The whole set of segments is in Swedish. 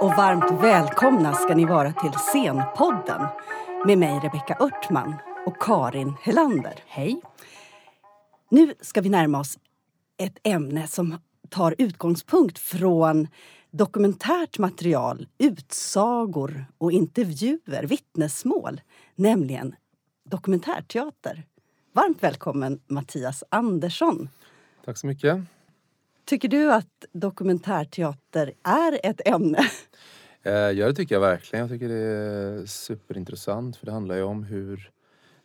Och varmt välkomna ska ni vara till Scenpodden med mig Rebecka Örtman och Karin Helander. Hej. Nu ska vi närma oss ett ämne som tar utgångspunkt från dokumentärt material, utsagor och intervjuer, vittnesmål, nämligen dokumentärteater. Varmt välkommen Mattias Andersson. Tack så mycket. Tycker du att dokumentärteater är ett ämne? Eh, ja, det tycker jag verkligen. Jag tycker det är superintressant för det handlar ju om hur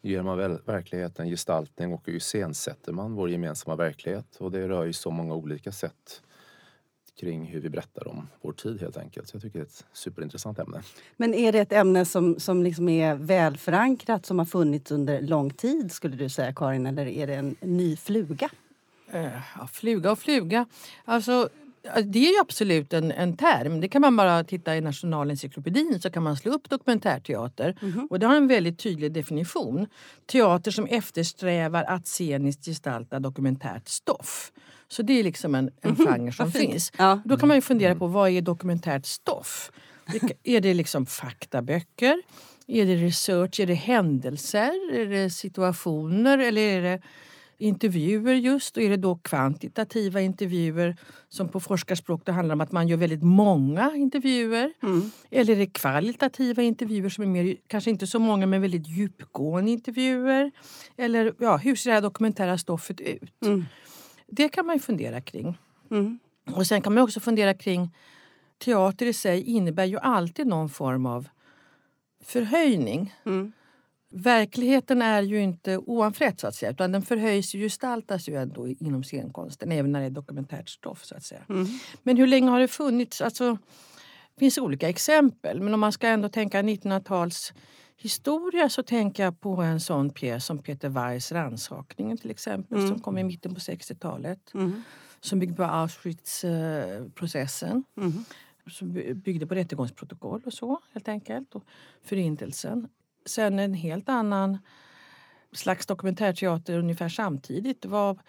ger man verkligheten gestaltning och hur iscensätter man vår gemensamma verklighet. Och det rör ju så många olika sätt kring hur vi berättar om vår tid helt enkelt. Så jag tycker det är ett superintressant ämne. Men är det ett ämne som, som liksom är välförankrat, som har funnits under lång tid skulle du säga Karin, eller är det en ny fluga? Uh, ja, fluga och fluga. Alltså, det är ju absolut en, en term. Det kan man bara titta i Nationalencyklopedin så kan man slå upp dokumentärteater. Mm -hmm. Och det har en väldigt tydlig definition. Teater som eftersträvar att sceniskt gestalta dokumentärt stoff. Så det är liksom en, en mm -hmm. genre som finns. Ja. Då kan man ju fundera på vad är dokumentärt stoff? är det liksom faktaböcker? Är det research? Är det händelser? Är det situationer? Eller är det intervjuer just. Och är det då kvantitativa intervjuer som på forskarspråk det handlar om att man gör väldigt många intervjuer. Mm. Eller är det kvalitativa intervjuer som är mer, kanske inte så många men väldigt djupgående intervjuer. Eller ja, hur ser det här dokumentära stoffet ut? Mm. Det kan man ju fundera kring. Mm. Och sen kan man också fundera kring teater i sig innebär ju alltid någon form av förhöjning. Mm verkligheten är ju inte oanfrätt så att säga utan den förhöjs och gestaltas ju ändå inom scenkonsten även när det är dokumentärt stoff. så att säga. Mm. Men hur länge har det funnits? Alltså, det finns olika exempel men om man ska ändå tänka 1900-tals historia så tänker jag på en sån pjäs som Peter Weiss Rannsakningen till exempel mm. som kom i mitten på 60-talet. Mm. Som byggde på Auschwitz-processen. Mm. Som byggde på rättegångsprotokoll och så helt enkelt. Och förintelsen sen en helt annan slags dokumentärteater ungefär samtidigt. Det var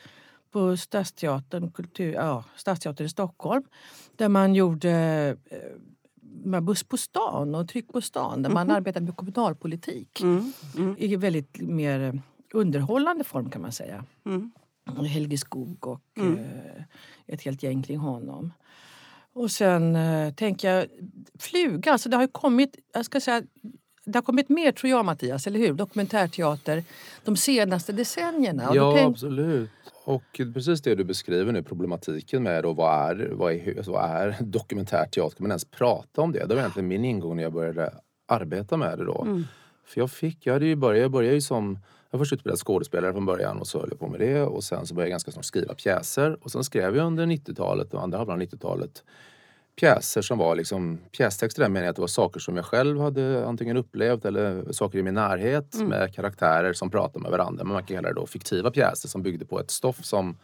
på Stadsteatern, kultur, ja, Stadsteatern i Stockholm där man gjorde eh, med buss på stan och tryck på stan där man mm. arbetade med kommunalpolitik mm. Mm. i väldigt mer underhållande form kan man säga. Mm. Helge Skog och mm. eh, ett helt gäng kring honom. Och sen eh, tänker jag fluga, alltså det har kommit, jag ska säga det har kommit mer tror jag Mattias, eller hur? Dokumentärteater de senaste decennierna. ja tänk... absolut. Och precis det du beskriver nu, problematiken med då, vad, är, vad, är, vad är dokumentärteater? Kan man ens prata om det? Det var egentligen min ingång när jag började arbeta med det då. Mm. För jag fick, jag hade ju börjat, jag började ju som jag var först utbildad skådespelare från början och så höll jag på med det och sen så började jag ganska snart skriva pjäser och sen skrev jag under 90-talet och andra halvan av 90-talet pjäser som var liksom pjästexter där menar jag att det var saker som jag själv hade antingen upplevt eller saker i min närhet mm. med karaktärer som pratade med varandra. Men man kan kalla det då fiktiva pjäser som byggde på ett stoff som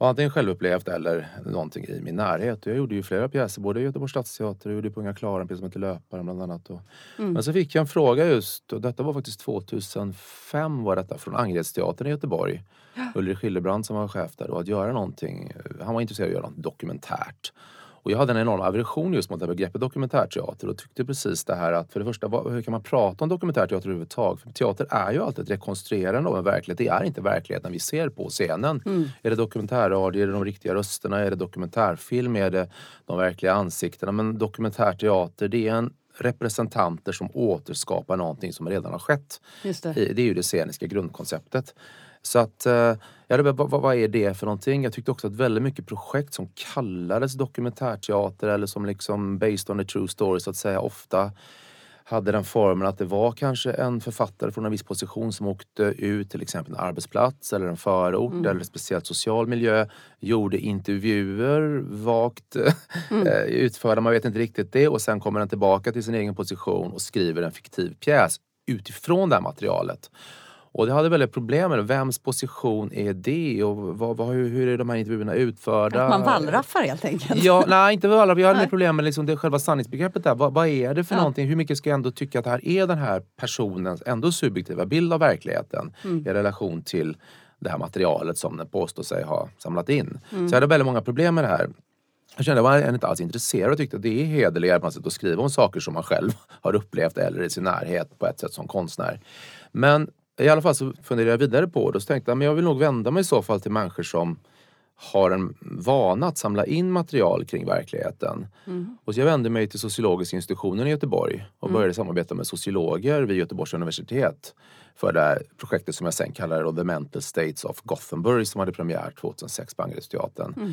var antingen självupplevt eller någonting i min närhet. Jag gjorde ju flera pjäser, både i Göteborgs stadsteater och gjorde på Unga Klara en pjäs som heter Löparen bland annat. Mm. Men så fick jag en fråga just, och detta var faktiskt 2005 var detta, från Angeredsteatern i Göteborg. Ja. Ulrich Hillebrand som var chef där då, att göra någonting. Han var intresserad av att göra något dokumentärt. Och jag hade en enorm aversion just mot det begreppet dokumentärteater och tyckte precis det här att för det första, hur kan man prata om dokumentärteater överhuvudtaget? För teater är ju alltid ett rekonstruerande av en verklighet. Det är inte verkligheten vi ser på scenen. Mm. Är det dokumentärradio? Är det de riktiga rösterna? Är det dokumentärfilm? Är det de verkliga ansiktena? Men dokumentärteater, det är en representanter som återskapar någonting som redan har skett. Det. det är ju det sceniska grundkonceptet. Så att, eh, ja, vad, vad är det för någonting? Jag tyckte också att väldigt mycket projekt som kallades dokumentärteater eller som liksom based on a true story så att säga ofta hade den formen att det var kanske en författare från en viss position som åkte ut till exempel en arbetsplats eller en förort mm. eller en speciellt social miljö, gjorde intervjuer vagt mm. Eh, utförda, man vet inte riktigt det och sen kommer den tillbaka till sin egen position och skriver en fiktiv pjäs utifrån det här materialet. Och det hade väldigt problem med. Vems position är det och vad, vad, hur, hur är de här intervjuerna utförda? Att man wallraffar helt enkelt? Ja, nej inte wallraffar. Jag hade mer problem med liksom det själva sanningsbegreppet där. Vad, vad är det för ja. någonting? Hur mycket ska jag ändå tycka att det här är den här personens ändå subjektiva bild av verkligheten mm. i relation till det här materialet som den påstår sig ha samlat in. Mm. Så jag hade väldigt många problem med det här. Jag kände att jag var inte alls intresserad och tyckte att det är hederligare på något sätt att skriva om saker som man själv har upplevt eller i sin närhet på ett sätt som konstnär. Men i alla fall så funderade jag vidare på det och så tänkte jag men jag vill nog vända mig i så fall till människor som har en vana att samla in material kring verkligheten. Mm. Och så jag vände mig till sociologiska institutionen i Göteborg och mm. började samarbeta med sociologer vid Göteborgs universitet för det här projektet som jag sen kallar The Mental States of Gothenburg som hade premiär 2006 på Angeredsteatern. Mm.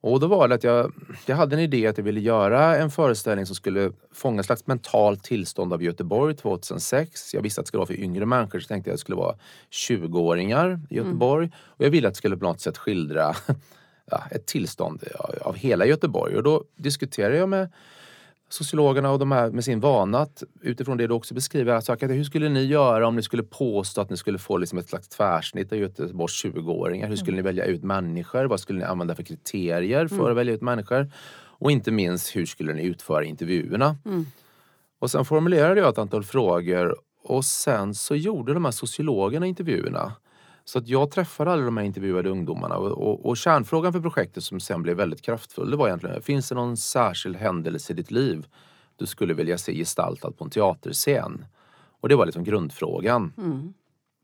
Och då var det att jag, jag hade en idé att jag ville göra en föreställning som skulle fånga ett slags mentalt tillstånd av Göteborg 2006. Jag visste att det skulle vara för yngre människor så tänkte jag att det skulle vara 20-åringar i Göteborg. Mm. Och jag ville att det skulle på något sätt skildra ja, ett tillstånd av hela Göteborg. Och då diskuterade jag med sociologerna och de här med sin vana att utifrån det du också beskriver, alltså, hur skulle ni göra om ni skulle påstå att ni skulle få liksom ett slags tvärsnitt av Göteborgs 20-åringar? Hur skulle mm. ni välja ut människor? Vad skulle ni använda för kriterier för mm. att välja ut människor? Och inte minst, hur skulle ni utföra intervjuerna? Mm. Och sen formulerade jag ett antal frågor och sen så gjorde de här sociologerna intervjuerna. Så att jag träffade alla de här intervjuade ungdomarna och, och, och kärnfrågan för projektet som sen blev väldigt kraftfull det var egentligen, finns det någon särskild händelse i ditt liv du skulle vilja se gestaltad på en teaterscen? Och det var liksom grundfrågan. Mm.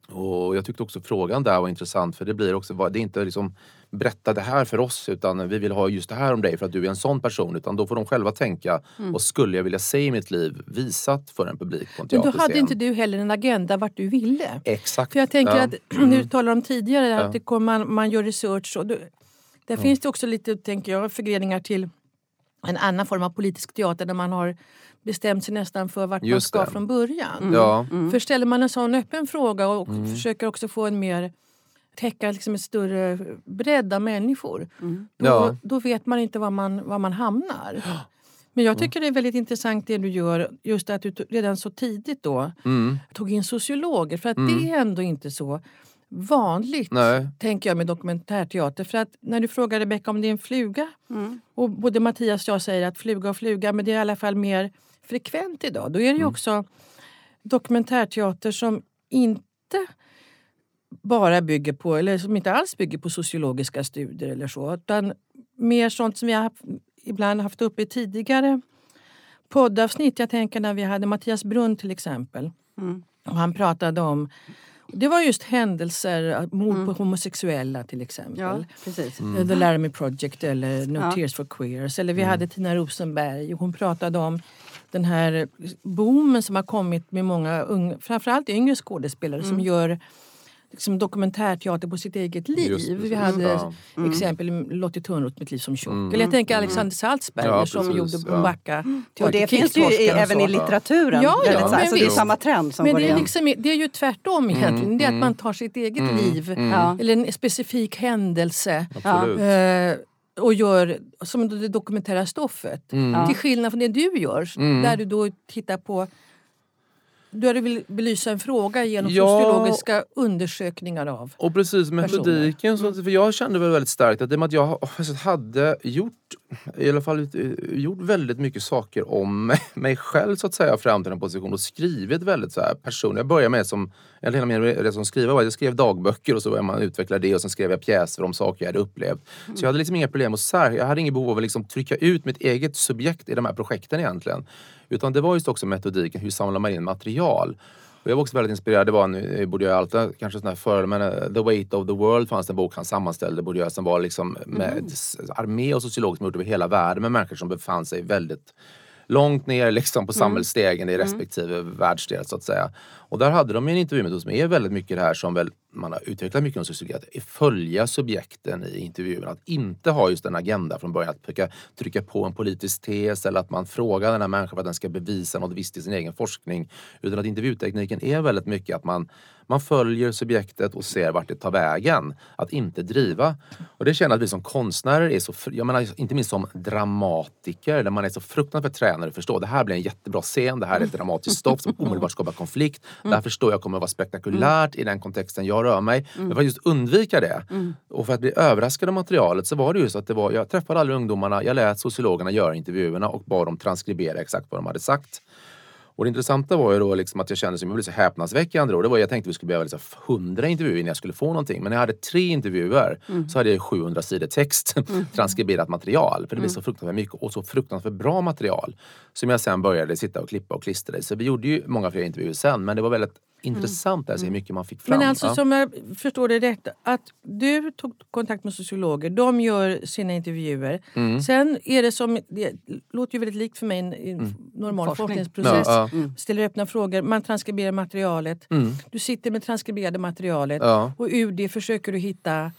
Och jag tyckte också frågan där var intressant för det blir också, det är inte liksom berätta det här för oss utan vi vill ha just det här om dig för att du är en sån person. Utan då får de själva tänka, mm. vad skulle jag vilja se i mitt liv visat för en publik på en. Men då hade inte du heller en agenda vart du ville. Exakt. För jag tänker ja. att, när du talar om tidigare, ja. att det kommer, man, man gör research och då, där mm. finns det också lite, tänker jag, förgreningar till en annan form av politisk teater där man har bestämt sig nästan för vart Just man ska det. från början. Mm. Ja. Mm. För ställer man en sån öppen fråga och mm. försöker också få en mer täcka liksom en större bredd av människor. Mm. Då, ja. då vet man inte var man, var man hamnar. Men jag tycker det är väldigt intressant det du gör, just att du redan så tidigt då mm. tog in sociologer. För att mm. det är ändå inte så vanligt, Nej. tänker jag, med dokumentärteater. För att när du frågar Rebecka om det är en fluga, mm. och både Mattias och jag säger att fluga och fluga, men det är i alla fall mer frekvent idag. Då är det ju mm. också dokumentärteater som inte bara bygger på, eller som inte alls bygger på sociologiska studier eller så. Utan mer sånt som vi har ibland haft uppe i tidigare poddavsnitt. Jag tänker när vi hade Mattias Brunn till exempel. Mm. Och han pratade om det var just händelser, mord mm. på homosexuella till exempel. Ja, precis. Mm. The Laramie Project eller No ja. Tears for Queers. Eller vi mm. hade Tina Rosenberg. Hon pratade om den här boomen som har kommit med många unga, framförallt yngre skådespelare som mm. gör liksom dokumentärteater på sitt eget liv. Just, vi hade ja. mm. exempel Lottie Törnroth, Mitt liv som tjock. Mm. Eller jag tänker mm. Alexander Salzberger ja, som gjorde Bombacka. Ja. Och det finns ju i, även i litteraturen. Ja, ja, så, alltså, det är samma trend som men går det är, liksom, det är ju tvärtom mm, egentligen. Det är att mm. man tar sitt eget mm. liv eller en specifik händelse. Eh, och gör som det dokumentära stoffet. Mm. Till skillnad från det du gör, mm. där du då tittar på du hade vill belysa en fråga genom ja, sociologiska undersökningar av Och precis metodiken. Så, för jag kände väl väldigt starkt att, det med att jag hade gjort, i alla fall, gjort väldigt mycket saker om mig själv så att säga fram till den position och skrivit väldigt så här personligt. Jag började med som, eller hela min resa som skrivare var jag skrev dagböcker och så man utveckla det och sen skrev jag pjäser om saker jag hade upplevt. Mm. Så jag hade liksom inga problem att sär, jag hade inget behov av att liksom trycka ut mitt eget subjekt i de här projekten egentligen. Utan det var just också metodiken, hur samlar man in material? Och jag var också väldigt inspirerad, det var, nu borde jag alltid kanske sån här för, men uh, The Weight of the World fanns det en bok han sammanställde, borde jag, som var liksom med mm. armé och sociologer som gjort över hela världen med människor som befann sig väldigt långt ner liksom på mm. samhällsstegen i mm. respektive mm. världsdel så att säga. Och där hade de en intervjumetod som är väldigt mycket det här som väl man har utvecklat mycket om sociologi, att följa subjekten i intervjun. Att inte ha just en agenda från början, att försöka trycka på en politisk tes eller att man frågar den här människan för att den ska bevisa något visst i sin egen forskning. Utan att intervjutekniken är väldigt mycket att man man följer subjektet och ser vart det tar vägen. Att inte driva. Och det känner jag att vi som konstnärer är så, jag menar inte minst som dramatiker, där man är så fruktansvärt tränad att förstå. Det här blir en jättebra scen, det här är ett dramatiskt stoff som omedelbart skapar konflikt. Mm. Det här förstår jag kommer att vara spektakulärt i den kontexten jag rör mig. Mm. Men för att just undvika det mm. och för att bli överraskad av materialet så var det just att det var, jag träffade alla ungdomarna, jag lät sociologerna göra intervjuerna och bad dem transkribera exakt vad de hade sagt. Och det intressanta var ju då liksom att jag kände som jag blev så häpnadsväckande. Då. Det var, jag tänkte att vi skulle behöva liksom 100 intervjuer innan jag skulle få någonting. Men när jag hade tre intervjuer så hade jag 700 sidor text, transkriberat material. För det blev så fruktansvärt mycket och så fruktansvärt bra material. Som jag sen började sitta och klippa och klistra i. Så vi gjorde ju många fler intervjuer sen. Men det var väldigt intressant att se hur mycket man fick fram. Men alltså Ja. som jag förstår det rätt, att du tog kontakt med sociologer, de gör sina intervjuer. Mm. Sen är det som, det låter ju väldigt likt för mig en, en normal Forskning. forskningsprocess. Ja, Ställer öppna frågor, man transkriberar materialet. Du sitter med transkriberade materialet Ja. och ur det försöker du hitta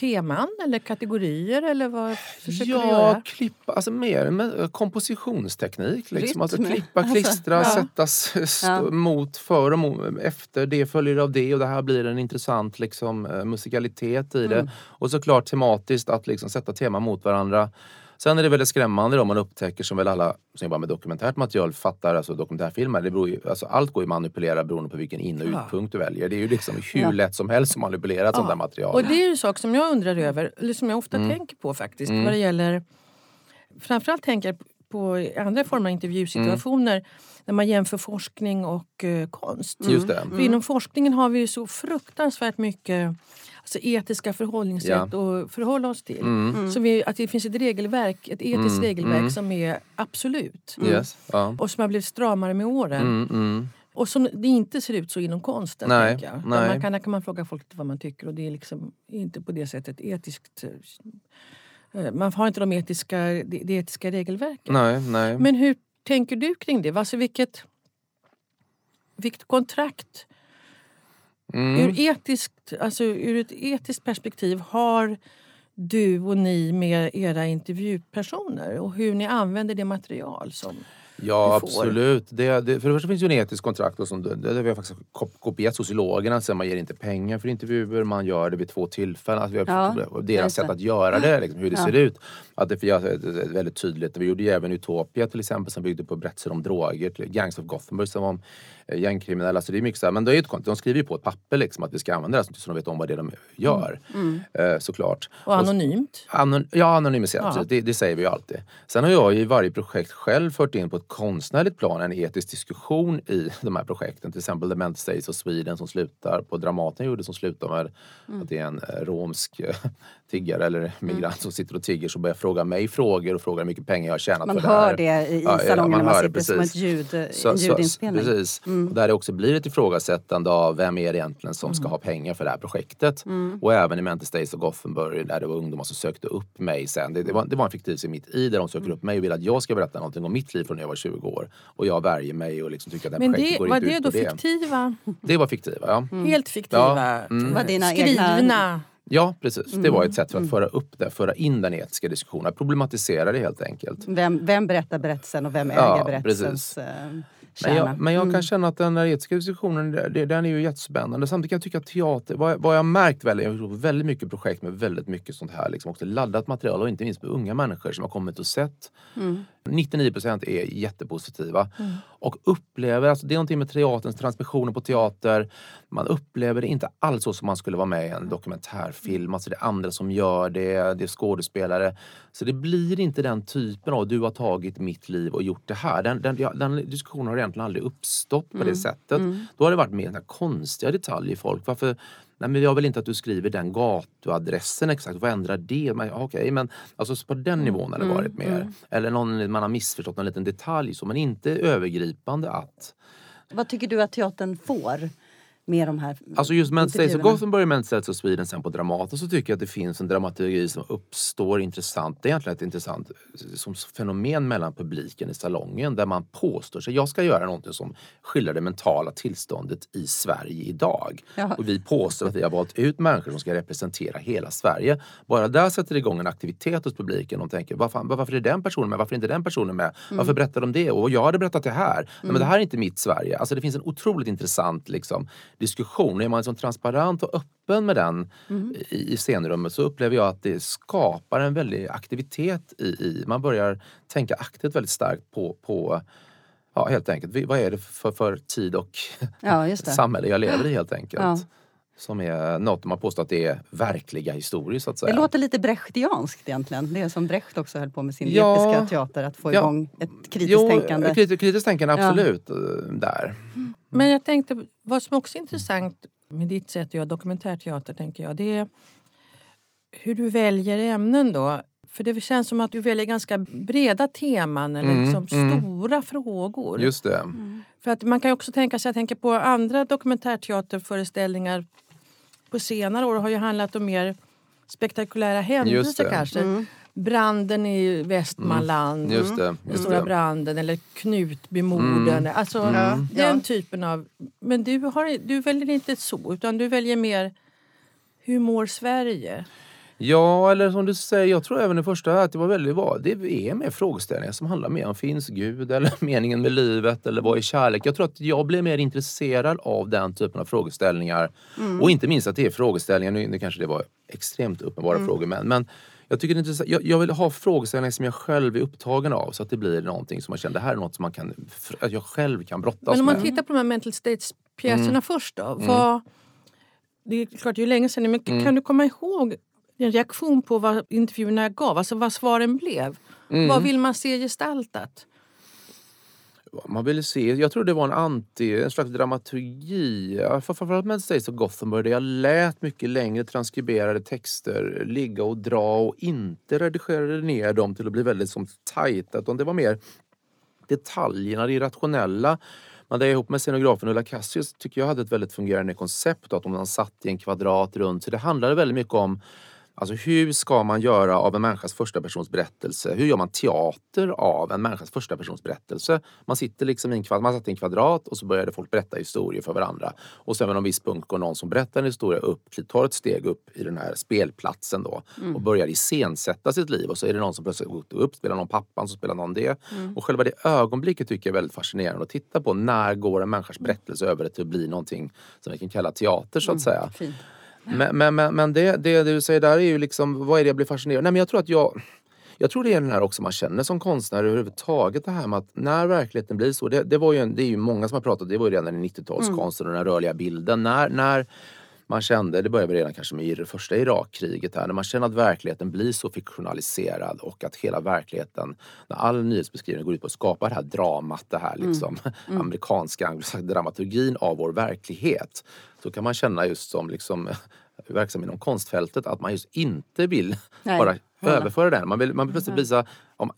teman eller kategorier eller vad försöker du Ja, göra? klippa, alltså mer med kompositionsteknik. Liksom. Alltså klippa, klistra, Ja. sätta s- st- mot, för och mot, efter. Det följer av det och det här blir en intressant liksom, eh, musikalitet i det. Och såklart tematiskt att liksom sätta teman mot varandra. Sen är det väldigt skrämmande då man upptäcker, som väl alla som jobbar med dokumentärt material fattar, alltså dokumentärfilmer, det beror ju, alltså allt går ju att manipulera beroende på vilken in och Ja. utpunkt du väljer. Det är ju liksom hur Ja. lätt som helst att manipulera ett sånt där material. Och det är ju en sak som jag undrar över, eller som jag ofta Mm. tänker på faktiskt. Vad det gäller, framförallt tänker jag på andra former av intervjusituationer Mm. när man jämför forskning och eh, konst. Just det. För inom forskningen har vi ju så fruktansvärt mycket alltså, etiska förhållningssätt att förhålla oss till. Mm. Så vi, att det finns ett regelverk, ett etiskt regelverk som är absolut. Yes. Ja. Och som har blivit stramare med åren. Mm, mm. Och som det inte ser ut så inom konsten. Nej, tänker jag. Där nej. Man kan, där kan man fråga folk vad man tycker och det är liksom inte på det sättet etiskt. Eh, Man har inte de etiska, det, det etiska regelverket. Nej, nej. Men hur tänker du kring det? Alltså vilket, vilket kontrakt Mm. ur, etiskt, alltså ur ett etiskt perspektiv har du och ni med era intervjupersoner och hur ni använder det material som... Ja, absolut. Det, det, för det första finns ju en etisk kontrakt och som, det, det har vi faktiskt kop- kopierat sociologerna. Så man ger inte pengar för intervjuer, man gör det vid två tillfällen. Alltså vi har Ja, deras sätt att göra det, liksom, hur det Ja. ser ut. Att det, är väldigt tydligt. Vi gjorde ju även Utopia till exempel som byggde på berättelser om droger. Gangs of Gothenburg som var om eh, gängkriminella. Så det är mycket så här, men det är ju ett, de skriver ju på ett papper liksom, att vi ska använda det här så de vet om vad det är de gör. Mm. Eh, såklart. Och anonymt. Anon ja, anonymiserat. Ja. Det, det säger vi ju alltid. Sen har jag i varje projekt själv fört in på ett konstnärligt plan en etisk diskussion i de här projekten. Till exempel The Mental States of Sweden som slutar på Dramaten gjorde som slutar med Mm. att det är en eh, romsk tiggare eller migrant som sitter och tigger som börjar fråga mig frågor och frågar hur mycket pengar jag har tjänat Man för det här. hör det i Ja, ja, salongen när man hör det, sitter som precis. ett ljud, Så- en så- ljudinspelning. Precis. Och där det också blir ett ifrågasättande av vem är det egentligen som ska ha pengar för det här projektet. Och även i Mental States och Gothenburg där det var ungdomar som sökte upp mig sen. Det, det, var, det var en fiktiv scen mitt i där de söker upp mig och vill att jag ska berätta någonting om mitt liv från när jag var 20 år. Och jag värjer mig och liksom tycker att det här Men projektet det, går var inte det ut då på det. fiktiva? Det var fiktiva, ja. Helt fiktiva? Ja, mm. Var dina skrivna? egna- Ja, precis. Det var ett sätt för att föra upp det, föra in den etiska diskussionen, problematisera det helt enkelt. Vem, vem berättar berättelsen och vem Ja, äger berättelsens precis. Men jag, men jag Mm. kan känna att den här etiska diskussionen, den är ju jättespännande. Samtidigt kan jag tycka att teater, vad, jag- vad jag har märkt väldigt, jag har väldigt mycket projekt med väldigt mycket sånt här, liksom också laddat material och inte minst med unga människor som har kommit och sett. Mm. 99 procent är jättepositiva och upplever, alltså det är någonting med teaterns transmissioner på teater. Man upplever det inte alls så som man skulle vara med i en dokumentärfilm. Alltså det är andra som gör det, det är skådespelare. Så det blir inte den typen av du har tagit mitt liv och gjort det här. Den, den, den diskussionen har egentligen aldrig uppstått på det sättet. Då har det varit mer konstiga detaljer folk. Varför Nej men jag vill inte att du skriver den gatuadressen exakt, vad ändrar det? Men, Okej, men alltså på den nivån har det varit mer. Eller någon, man har missförstått någon liten detalj så, men inte övergripande att Vad tycker du att teatern får med de här Alltså just Men's Days of? Gothenburg, Men's Days of Sweden sen på Dramaten så tycker jag att det finns en dramaturgi som uppstår intressant. Det är egentligen ett intressant eh, som fenomen mellan publiken i salongen där man påstår sig, jag ska göra någonting som skildrar det mentala tillståndet i Sverige idag. Ja. Och vi påstår att vi har valt ut människor som ska representera hela Sverige. Bara där sätter det igång en aktivitet hos publiken. De tänker, varför, varför är den personen med? Varför är inte den personen med? Varför berättar de det? Och jag hade berättat det här. Nej, men det här är inte mitt Sverige. Alltså det finns en otroligt intressant liksom, diskussion. Är man liksom transparent och öppen med den i, i scenrummet så upplever jag att det skapar en väldig aktivitet i, i man börjar tänka aktivt väldigt starkt på, på ja, helt enkelt, vad är det för, för tid och Ja, samhälle jag lever i helt enkelt. Ja. som är något man påstår att det är verkliga historier så att säga. Det låter lite brechtianskt egentligen. Det är som Brecht också höll på med sin Ja. episka teater, att få Ja. igång ett kritiskt jo, tänkande. kriti- kritiskt tänkande absolut eh, där. Men jag tänkte, vad som också är intressant med ditt sätt att göra dokumentärteater, tänker jag, det är hur du väljer ämnen då. För det känns som att du väljer ganska breda teman eller Mm, liksom mm. stora frågor. Just det. För att man kan ju också tänka sig, jag tänker på andra dokumentärteaterföreställningar på senare år har ju handlat om mer spektakulära händelser kanske. Branden i Västmanland, Just det. den stora det. branden eller Knutbymorden. Alltså Mm. den Ja. typen av... Men du, har, du väljer inte så, utan du väljer mer hur mår Sverige? Ja, eller som du säger, jag tror även i första att det var väldigt bra. Det är mer frågeställningar som handlar mer om finns Gud eller meningen med livet eller vad är kärlek? Jag tror att jag blir mer intresserad av den typen av frågeställningar. Och inte minst att det är frågeställningar, nu, nu kanske det var extremt uppenbara frågor men, men jag, tycker det är intressant. Jag, jag vill ha frågeställningar som jag själv är upptagen av så att det blir någonting som man känner, det här är något som man kan, att jag själv kan brottas Men om man med. tittar på de här mental states-pjäserna Mm. först då. Vad, det är klart, det är ju länge sedan, men Mm. kan du komma ihåg en reaktion på vad intervjuerna gav? Alltså vad svaren blev? Mm. Vad vill man se gestaltat? Man ville se, jag tror det var en anti, en slags dramaturgi. Framförallt med States of Gothenburg där jag lät mycket längre transkriberade texter ligga och dra och inte redigerade ner dem till att bli väldigt som tajta. Utan det var mer detaljerna, det irrationella. Men det ihop med scenografen Ulla Cassius tycker jag hade ett väldigt fungerande koncept. Att om man satt i en kvadrat runt. Så det handlade väldigt mycket om Alltså hur ska man göra av en människas första persons berättelse? Hur gör man teater av en människas första persons berättelse? Man sitter liksom i en, kvad- man satt i en kvadrat och så började folk berätta historier för varandra. Och sen vid någon viss punkt går någon som berättar en historia upp, tar ett steg upp i den här spelplatsen då och börjar iscensätta sitt liv. Och så är det någon som plötsligt går upp, spelar någon pappan, så spelar någon det. Och själva det ögonblicket tycker jag är väldigt fascinerande att titta på. När går en människas berättelse över till att bli någonting som vi kan kalla teater så att säga. Fint. Men, men, men, men det, det du säger där är ju liksom, vad är det jag blir fascinerad Nej men jag tror att jag jag tror det är den här också man känner som konstnär överhuvudtaget det här med att när verkligheten blir så. Det, det, var ju en, det är ju många som har pratat det var ju redan i 90-talskonsten och den rörliga bilden. När, när man kände, det började redan kanske med det första Irakkriget här, när man känner att verkligheten blir så fiktionaliserad och att hela verkligheten, när all nyhetsbeskrivning går ut på att skapa det här dramat, det här liksom amerikanska anglosaxiska dramaturgin av vår verklighet. Så kan man känna just som liksom verksam inom konstfältet att man just inte vill Nej, bara. Överföra den. Man vill, man vill plötsligt visa om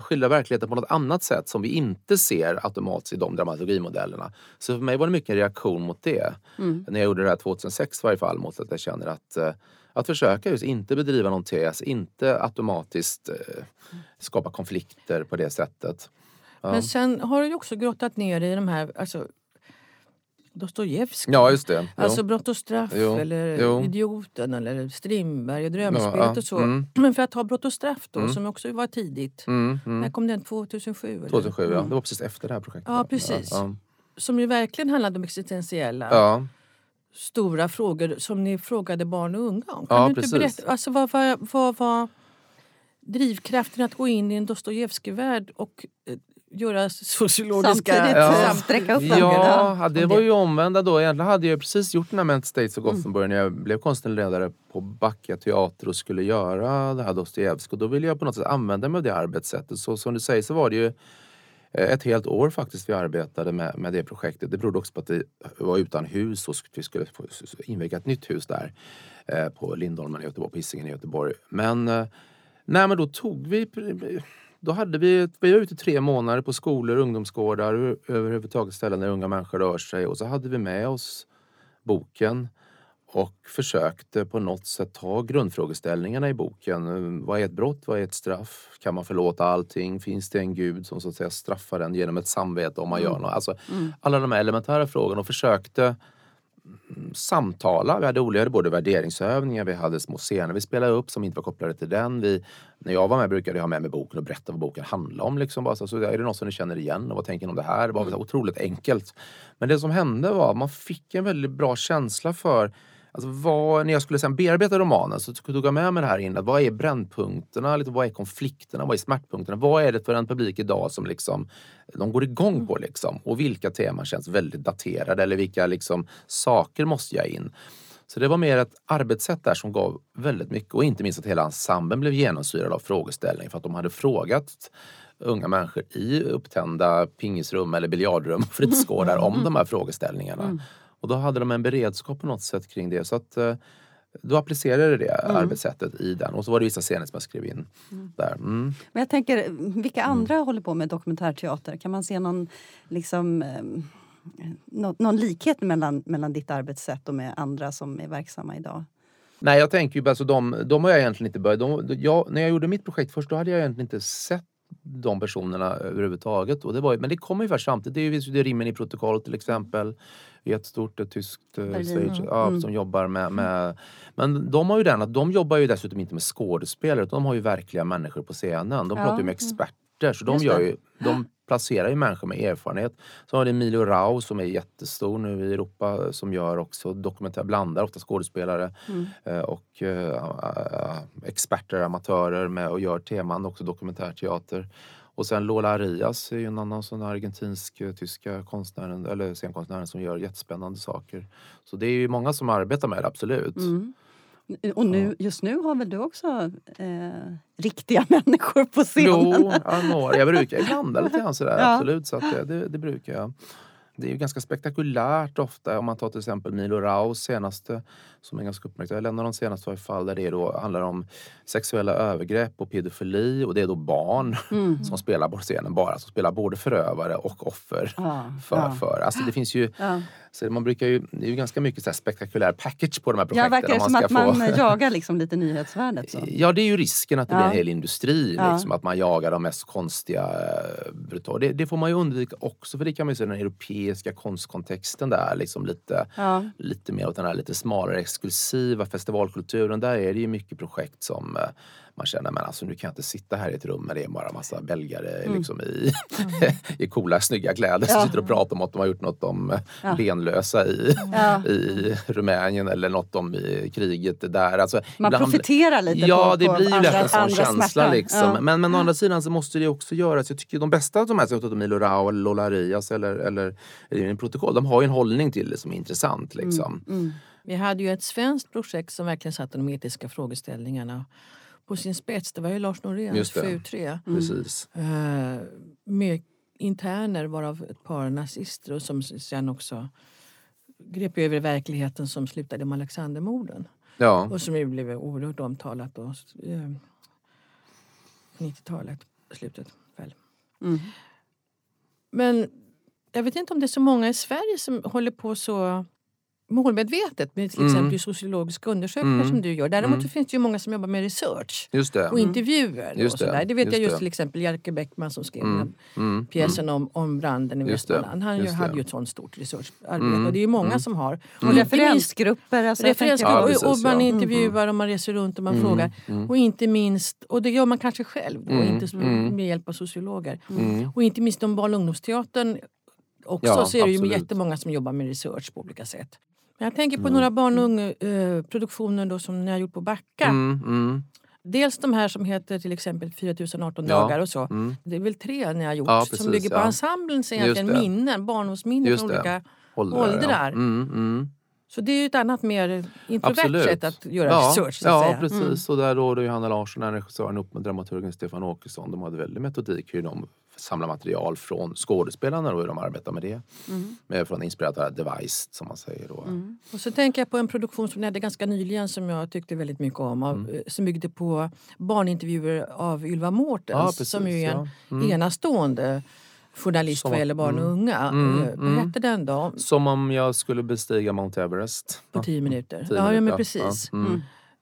skildra verkligheten på något annat sätt som vi inte ser automatiskt i de dramaturgimodellerna. Så för mig var det mycket en reaktion mot det. Mm. När jag gjorde det här 2006 i varje fall, mot att jag känner att eh, att försöka just inte bedriva någon tes, inte automatiskt eh, skapa konflikter på det sättet. Men sen har du ju också grottat ner i de här, alltså Dostojevskij. Ja, just det. Jo. Alltså Brott och straff Jo, eller jo. Idioten eller Strindberg och Drömspelet Ja, ja, och så. mm. Men för att ta Brott och straff då, Mm. som också var tidigt. Mm, När mm. kom den? 2007? Eller? 2007, ja. Det var precis efter det här projektet. Ja, precis. Ja, Som ju verkligen handlade om existentiella stora frågor som ni frågade barn och unga om. Kan Ja, du inte precis. berätta, alltså, vad var vad, vad drivkraften att gå in i en Dostojevskij-värld och eh, göra sociologiska... Samtidigt Ja. ja. sträcka upp ögonen. Ja, det var ju omvända då. Egentligen hade jag precis gjort den här Ment States Mm. of Gothenburg när jag blev konstnärlig ledare på Backa teater och skulle göra det här Dostojevskij. Och då ville jag på något sätt använda mig av det arbetssättet. Så som du säger så var det ju eh, ett helt år faktiskt vi arbetade med, med det projektet. Det berodde också på att det var utan hus och vi skulle inviga ett nytt hus där eh, på Lindholmen i Göteborg, på Hisingen i Göteborg. Men, eh, nej, men då tog vi då hade vi, vi var ute tre månader på skolor, ungdomsgårdar, överhuvudtaget ställen där unga människor rör sig. Och så hade vi med oss boken och försökte på något sätt ta grundfrågeställningarna i boken. Vad är ett brott? Vad är ett straff? Kan man förlåta allting? Finns det en gud som så att säga straffar en genom ett samvete om man gör något? Alltså, Alla de här elementära frågorna och försökte mm, samtala. Vi hade olika både värderingsövningar, vi hade små scener vi spelade upp som inte var kopplade till den. Vi, när jag var med brukade jag ha med mig boken och berätta vad boken handlade om. Liksom. Bara så, så är det något som ni känner igen och vad tänker ni om det här? Det var mm. otroligt enkelt. Men det som hände var att man fick en väldigt bra känsla för Alltså vad, när jag skulle sen bearbeta romanen så tog jag med mig det här in. Att vad är brännpunkterna? Liksom, vad är konflikterna? Vad är smärtpunkterna? Vad är det för en publik idag som liksom, de går igång på? Liksom? Och vilka teman känns väldigt daterade? Eller vilka liksom, saker måste jag in? Så det var mer ett arbetssätt där som gav väldigt mycket och inte minst att hela ensemblen blev genomsyrad av frågeställningen för att de hade frågat unga människor i upptända pingisrum eller biljardrum och fritidsgårdar om de här frågeställningarna. Mm. Och då hade de en beredskap på något sätt kring det. Så att eh, då applicerade det mm. arbetssättet i den och så var det vissa scener som jag skrev in mm. där. Mm. Men jag tänker, vilka mm. andra håller på med dokumentärteater? Kan man se någon liksom ehm, någon likhet mellan, mellan ditt arbetssätt och med andra som är verksamma idag? Nej, jag tänker ju alltså de, de har jag egentligen inte börjat... De, jag, när jag gjorde mitt projekt först, då hade jag egentligen inte sett de personerna överhuvudtaget. Och det var, men det kommer ju först samtidigt. Det är ju det Rimmen i protokoll till exempel. Jättestort ett tyskt eh, stage ja, mm. som jobbar med, med... Men de har ju den att de jobbar ju dessutom inte med skådespelare utan de har ju verkliga människor på scenen. De ja. pratar ju med experter. Så de, gör ju, de placerar ju människor med erfarenhet. Så har vi Emilio Rau som är jättestor nu i Europa som gör också dokumentär, blandar ofta skådespelare mm. Eh, och uh, experter, amatörer med och gör teman, också dokumentärteater. Och sen Lola Arias är ju en annan sån argentinsk-tyska konstnären, eller scenkonstnären som gör jättespännande saker. Så det är ju många som arbetar med det, absolut. Mm. Och nu, just nu har väl du också eh, riktiga människor på scenen? Jo, jag, jag brukar blanda lite grann sådär, ja. absolut. Så det, det, det, brukar jag. Det är ju ganska spektakulärt ofta om man tar till exempel Milo Raus senaste som är ganska uppmärksammad. En av de senaste var fall där det då handlar om sexuella övergrepp och pedofili och det är då barn mm. som spelar på scenen bara, som spelar både förövare och offer. Ja, för, ja. för. Alltså det finns ju ja. Så man brukar ju, det är ju ganska mycket så spektakulär package på de här projekten. Ja, verkar det som att få... man jagar liksom lite nyhetsvärdet? Så. Ja, det är ju risken att det ja. blir en hel industri. Ja. Liksom, att man jagar de mest konstiga eh, brutala. Det, det, får man ju undvika också för det kan man ju se den europeiska konstkontexten där. Liksom lite, ja. lite mer åt den här lite smalare exklusiva festivalkulturen. Där är det ju mycket projekt som eh, man känner men alltså nu kan jag inte sitta här i ett rum med det är bara massa belgare mm. liksom, i, mm. i coola snygga kläder som sitter och pratar om att de har gjort något om ja. benlösa i, ja. i Rumänien eller något om i kriget där. Alltså, man ibland, profiterar lite ja, på, det på blir ju lätt en sån känsla. Liksom. Men, men å andra sidan så måste det också göras. Jag tycker de bästa av de här, som Milo Rao eller Lola Arias eller, eller, eller protokoll, de har ju en hållning till det som är intressant. Liksom. Mm. Mm. Vi hade ju ett svenskt projekt som verkligen satte de etiska frågeställningarna på sin spets. Det var ju Lars Noréns FU 3. Mm. Precis. Uh, med interner varav ett par nazister och som sen också grep över verkligheten som slutade med Alexandermorden. Ja. Och som ju blev oerhört omtalat då, uh, på 90-talet, slutet väl. Mm. Men jag vet inte om det är så många i Sverige som håller på så målmedvetet med till mm. exempel sociologiska undersökningar mm. som du gör. Däremot mm. finns det ju många som jobbar med research och intervjuer. Just och sådär. Det vet just jag just till exempel Jerker Bäckman som skrev mm. mm. pjäsen om, om branden i Västmanland. Han ju, hade ju ett sånt stort researcharbete mm. och det är ju många som har. Och referensgrupper. Alltså referensgrupper ja, precis, och, och, man intervjuar och man reser runt och man frågar. Och inte minst, och det gör man kanske själv då, inte med hjälp av sociologer. Och inte minst om barn och ungdomsteatern också ja, så är det ju jättemånga som jobbar med research på olika sätt. Jag tänker på mm. några barn och ungproduktioner eh, som ni har gjort på Backa. Mm, mm. Dels de här som heter till exempel 4018 ja. dagar och så. Mm. Det är väl tre ni har gjort ja, precis, som bygger på ja. ensemblen, egentligen minnen, barndomsminnen från olika åldrar. åldrar. Mm, mm. Så det är ju ett annat mer introvert Absolut. sätt att göra ja, research. Så ja, säga. precis. Och där råder Johanna Larsson, den regissören, upp med dramaturgen Stefan Åkesson. De hade väldigt metodik hur de samlar material från skådespelarna och hur de arbetar med det. Mm. Med, från inspirerat device som man säger. Då. Mm. Och så tänker jag på en produktion som ni hade ganska nyligen som jag tyckte väldigt mycket om. Av, mm. Som byggde på barnintervjuer av Ylva Mårtens ja, som ju är en ja. mm. enastående journalist som, vad gäller barn och mm. unga. Mm, eh, vad hette den då? Som om jag skulle bestiga Mount Everest. På tio minuter. Tio ja, minuter. ja, men precis. Ja.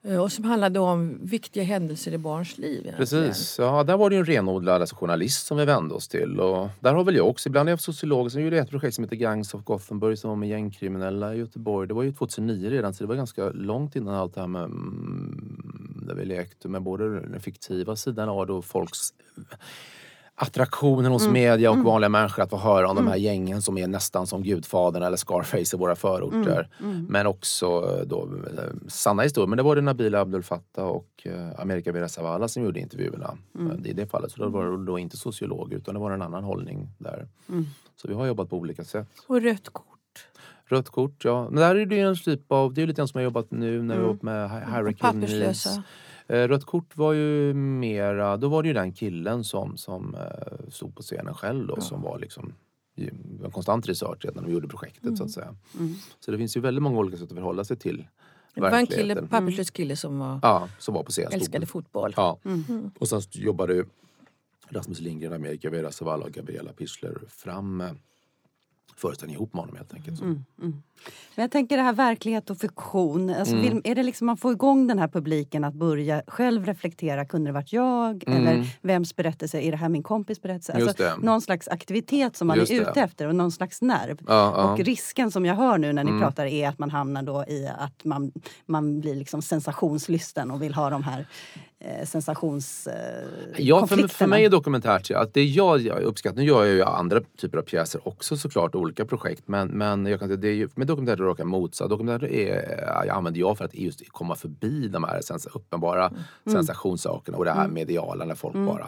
Eh, och som handlade om viktiga händelser i barns liv. Precis, ja, där var det ju en renodlad alltså, journalist som vi vände oss till. Och där har väl jag också, ibland är jag sociolog, så gjorde jag ett projekt som heter Gangs of Gothenburg som var med gängkriminella i Göteborg. Det var ju 2009 redan så det var ganska långt innan allt det här med mm, där vi lekte med både den fiktiva sidan av det och folks attraktionen hos media och vanliga människor att få höra om de här gängen som är nästan som Gudfadern eller Scarface i våra förorter. Men också eh, då eh, sanna historier. Men det var det Nabila Abdul Fattah och eh, America Vera Zavala som gjorde intervjuerna. I det fallet så då var det då inte sociolog utan det var en annan hållning där. Så vi har jobbat på olika sätt. Och rött kort. Rött kort, ja. Men där är det ju en typ av, det är lite grann som jag jobbat nu när vi har jobbat med Hurricane Needs. Eh, Rött kort var ju mera, då var det ju den killen som, som eh, stod på scenen själv då som var liksom en konstant research redan när vi gjorde projektet så att säga. Så det finns ju väldigt många olika sätt att förhålla sig till Det var en kille, papperslös kille som var, Ja, som var på scen. älskade fotboll. Ja. Och sen jobbade Rasmus Lindgren, Amerika Vera Zavala och Gabriella Pichler fram föreställningen ihop med honom helt enkelt. Så. Men jag tänker det här verklighet och fiktion. Alltså, Mm. vill, är det liksom man får igång den här publiken att börja själv reflektera. Kunde det varit jag? Eller vems berättelse? Är det här min kompis berättelse? Mm. Alltså, det. någon slags aktivitet som man Just är det. ute efter och någon slags nerv. Ja, ja. Mm. Och risken som jag hör nu när ni pratar är att man hamnar då i att man, man blir liksom sensationslysten och vill ha de här eh, sensations... Eh, Ja, för, för mig är dokumentärt ja, att det jag, jag uppskattar, nu gör jag ju andra typer av pjäser också såklart, olika projekt. Men, men jag kan säga, det är ju, med dokumentärt är det raka motsatt. Dokumentärt är, jag använder jag för att just komma förbi de här sens, uppenbara sensationssakerna och det här mediala när folk bara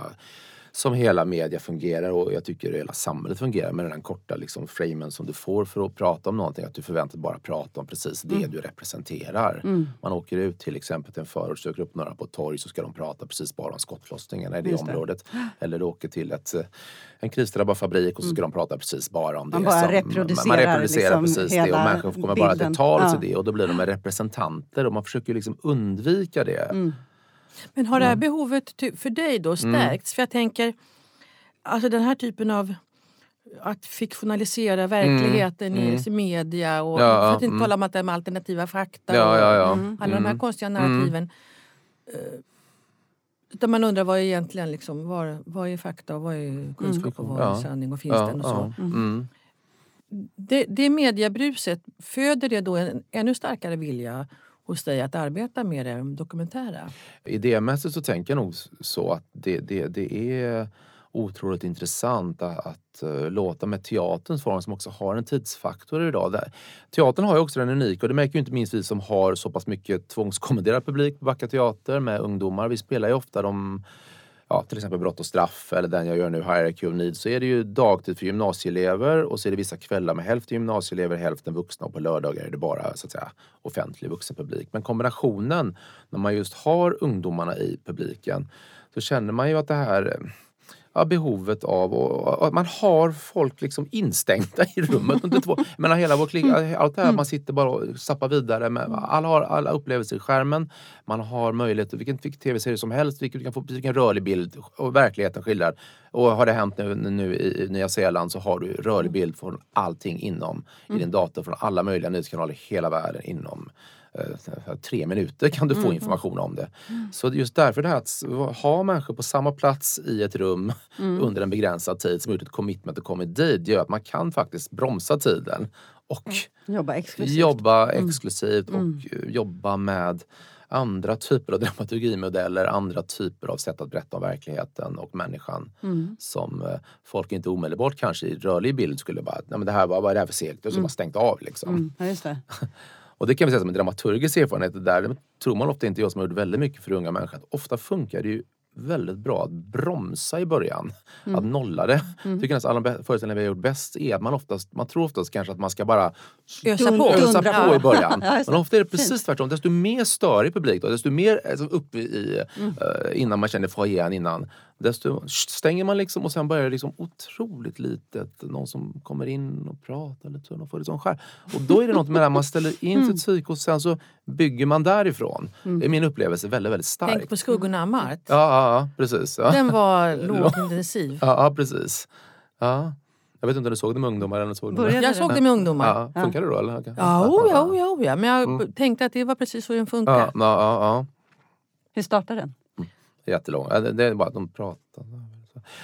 som hela media fungerar och jag tycker hela samhället fungerar med den här korta liksom, framen som du får för att prata om någonting. Att du förväntas bara prata om precis det du representerar. Man åker ut till exempel till en förort, söker upp några på ett torg så ska de prata precis bara om skottlossningarna i det Just det. området. Eller du åker till ett, en krisdrabbad fabrik och så ska de prata precis bara om det. Man bara som, reproducerar man reproducerar liksom precis det och människor kommer bara bilden. till tals Ja. i det och då blir de representanter och man försöker liksom undvika det. Mm. Men har det här behovet för dig då stärkts? För jag tänker, alltså den här typen av att fiktionalisera verkligheten i media och Ja, för att inte mm. tala om att det är med alternativa fakta Ja, och ja, ja. alla de här Mm. konstiga narrativen. Eh, Utan man undrar vad är egentligen liksom, vad, vad är fakta och vad är kunskap och vad är sanning och finns den och så. Mm. Det, det mediebruset, föder det då en ännu starkare vilja hos dig att arbeta med det dokumentära? Idémässigt så tänker jag nog så att det, det, det är otroligt intressant att, att låta med teaterns form som också har en tidsfaktor idag. Där, teatern har ju också den unika och det märker ju inte minst vi som har så pass mycket tvångskommenderad publik på Backa Teater med ungdomar. Vi spelar ju ofta de ja, till exempel Brott och straff eller den jag gör nu, Hierarchy of Need, så är det ju dagtid för gymnasieelever och så är det vissa kvällar med hälften gymnasieelever, hälften vuxna och på lördagar är det bara så att säga offentlig vuxenpublik. Men kombinationen när man just har ungdomarna i publiken så känner man ju att det här ja, behovet av och, och man har folk liksom instängda i rummet under två. Menar hela vår klick, allt det här man sitter bara och zappar vidare med. Alla har alla upplevelser i skärmen. Man har möjlighet, vilken, vilken tv-serie som helst, vilken, precis vilken rörlig bild och verkligheten skildrar. Och har det hänt nu, nu i Nya Zeeland så har du rörlig bild från allting inom i din dator från alla möjliga nyhetskanaler i hela världen inom tre minuter kan du få information om det. Så just därför det här att ha människor på samma plats i ett rum under en begränsad tid som gjort ett commitment och kommit dit gör att man kan faktiskt bromsa tiden och Jobba exklusivt. jobba exklusivt och eh, jobba med andra typer av dramaturgimodeller, andra typer av sätt att berätta om verkligheten och människan som eh, folk inte omedelbart kanske i rörlig bild skulle bara, nej men det här var, vad är det här för segt? Och så bara stängt av liksom. Mm, ja. Och det kan vi säga som en dramaturgisk erfarenhet. Det Där tror man ofta inte jag som har gjort väldigt mycket för unga människor. Ofta funkar det ju väldigt bra att bromsa i början. Att nolla det. Mm. Tycker nästan alla föreställningar vi har gjort bäst är att man oftast, man tror oftast kanske att man ska bara Ösa på. ösa på på. i början. Men ofta är det precis tvärtom. Desto mer störig publik då, desto mer alltså, uppe i, eh, innan man känner foajén innan. Desto stänger man liksom och sen börjar det liksom otroligt litet. Någon som kommer in och pratar lite och får sån skär. Och då är det något med här, man ställer in sitt psyke och sen så bygger man därifrån. Det är min upplevelse väldigt, väldigt stark. Tänk på Skuggorna av Mart. Ja, ja, ja, precis. Ja. Den var lågintensiv. Ja, ja, precis. Ja. Jag vet inte om du såg det med ungdomar eller såg Började Jag såg det med ungdomar. Ja, funkar det då? Eller? Ja, oh, ja, oh, ja, oh, ja, men jag tänkte att det var precis så den funkar. Ja, ja, ja, ja. Hur startar den? Jättelång. Det, det är bara att de pratar.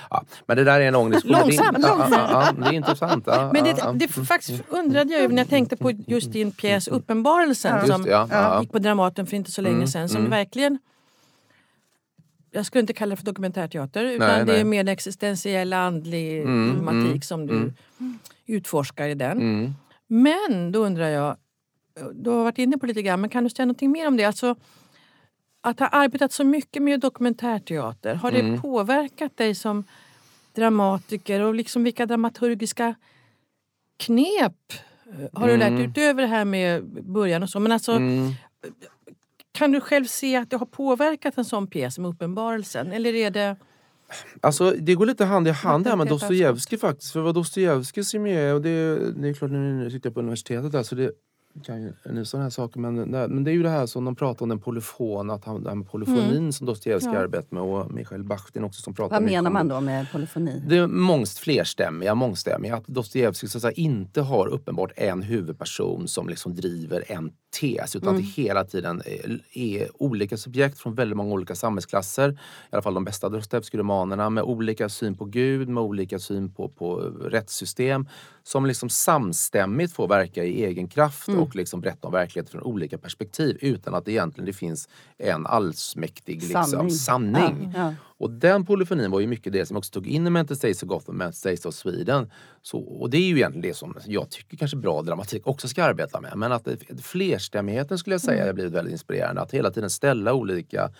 Ja, men det där är en lång diskussion. Långsamt, Det är, ja, ja, ja, det är intressant. Ja, Men det, det faktiskt undrade jag ju när jag tänkte på just din pjäs Uppenbarelsen Just som det, gick på Dramaten för inte så länge sedan. Som verkligen jag skulle inte kalla det för dokumentärteater utan Nej, det är nej. mer en existentiell andlig Mm, problematik mm, som du mm. utforskar i den. Mm. Men då undrar jag, du har varit inne på lite grann, men kan du säga någonting mer om det? Alltså, att ha arbetat så mycket med dokumentärteater, har det Mm. påverkat dig som dramatiker och liksom vilka dramaturgiska knep eh, har du lärt dig Mm. utöver det här med början och så? Men alltså, Mm. kan du själv se att det har påverkat en sån pjäs som Uppenbarelsen? Eller är det... Alltså det går lite hand i hand här med Dostojevskij faktiskt. För vad Dostojevskij som är, och det, det är klart nu sitter jag på universitetet där så det kan ju nu sådana här saker men, nej, men det är ju det här som de pratar om den polyfon, att han, med polyfonin som Dostojevskij Ja. arbetar med och Michael Bachtin också som pratar Vad menar om man då med polyfoni? Det är mångst flerstämmiga, mångstämmiga. Att Dostojevskij så att säga, inte har uppenbart en huvudperson som liksom driver en tes utan att det hela tiden är, är olika subjekt från väldigt många olika samhällsklasser. I alla fall de bästa Dostojevskij-romanerna med olika syn på Gud, med olika syn på, på rättssystem som liksom samstämmigt får verka i egen kraft och liksom berätta om verkligheten från olika perspektiv utan att det egentligen det finns en allsmäktig liksom, Sanning. sanning. Ja, ja. Och den polyfonin var ju mycket det som också tog in i Mental States of Gotham, Mental States of Sweden. Så, och det är ju egentligen det som jag tycker kanske bra dramatik också ska arbeta med. Men att flerstämmigheten skulle jag säga har blivit väldigt inspirerande. Att hela tiden ställa olika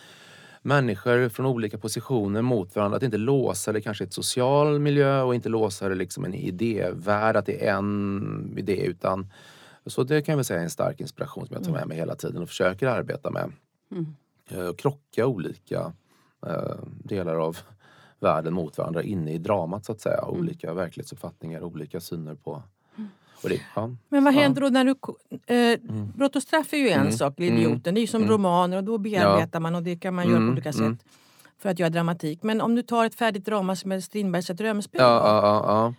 människor från olika positioner mot varandra. Att inte låsa det kanske ett social miljö och inte låsa det liksom en idévärld, att det är en idé utan så det kan jag säga är en stark inspiration som jag tar med mig hela tiden och försöker arbeta med. Eh, och krocka olika eh, delar av världen mot varandra inne i dramat så att säga. Olika verklighetsuppfattningar, olika syner på... Det, ja. Men vad Ja. händer då när du... Eh, Brott och straff är ju en Mm. sak, Mm. Idioten. Det är ju som Mm. romaner och då bearbetar man och det kan man göra på Mm. olika sätt. Mm. För att göra dramatik. Men om du tar ett färdigt drama som är Strindbergs Ett drömspel Ja, ja,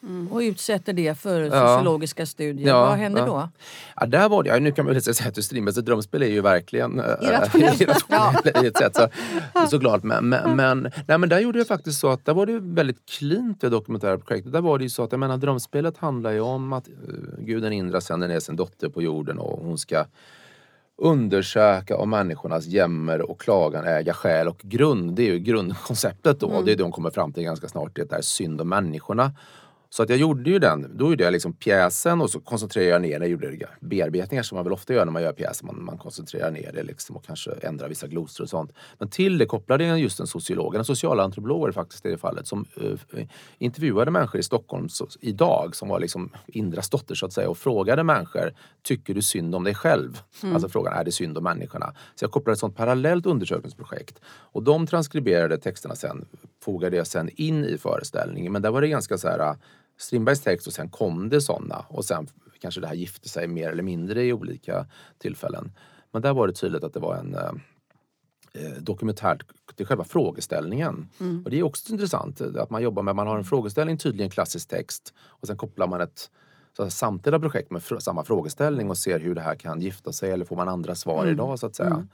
ja. och utsätter det för Ja. sociologiska studier, Ja, vad händer ja. då? Ja, där var det, ja, nu kan man väl säga att Strindbergs drömspel är ju verkligen äh, Irrationellt. irrationellt i ett sätt. Så, såklart. Men, men, men, nej, men där gjorde jag faktiskt så att där var det väldigt cleant det dokumentära projektet. Där var det ju så att jag menar, drömspelet handlar ju om att uh, guden Indra sänder ner sin dotter på jorden och hon ska undersöka om människornas jämmer och klagan äga skäl och grund. Det är ju grundkonceptet då. Det är det hon kommer fram till ganska snart. Det är synd om människorna. Så att jag gjorde ju den, då gjorde jag liksom pjäsen och så koncentrerade jag ner, jag gjorde bearbetningar som man väl ofta gör när man gör pjäser. Man, man koncentrerar ner det liksom och kanske ändrar vissa glosor och sånt. Men till det kopplade jag just en sociolog, en socialantropolog var det faktiskt i det fallet, som eh, intervjuade människor i Stockholm så, idag som var liksom Indras dotter så att säga och frågade människor, tycker du synd om dig själv? Alltså frågan, är det synd om människorna? Så jag kopplade ett sånt parallellt undersökningsprojekt. Och de transkriberade texterna sen, fogade jag sen in i föreställningen. Men där var det ganska så här Strindbergs text och sen kom det såna och sen kanske det här gifte sig mer eller mindre i olika tillfällen. Men där var det tydligt att det var en eh, eh, dokumentärt till själva frågeställningen. Och det är också intressant eh, att man jobbar med, man har en frågeställning, tydligen klassisk text och sen kopplar man ett så samtida projekt med fr- samma frågeställning och ser hur det här kan gifta sig eller får man andra svar idag så att säga.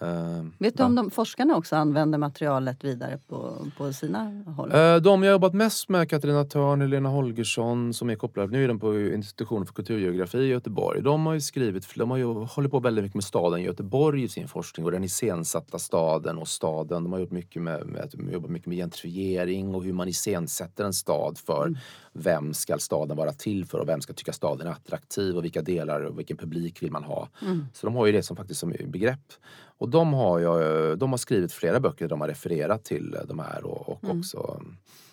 Eh, Vet du om de forskarna också använder materialet vidare på, på sina håll? Eh, De jag jobbat mest med, Katarina Törn, Helena Holgersson som är kopplade, nu är de på Institutionen för kulturgeografi i Göteborg. De har ju skrivit, de har ju hållit på väldigt mycket med staden Göteborg i sin forskning och den iscensatta staden och staden. De har gjort mycket med, med, jobbat mycket med gentrifiering och hur man iscensätter en stad för vem ska staden vara till för och vem ska tycka staden är attraktiv och vilka delar och vilken publik vill man ha. Så de har ju det som faktiskt som begrepp. Och de har, ju, de har skrivit flera böcker där de har refererat till de här och, och också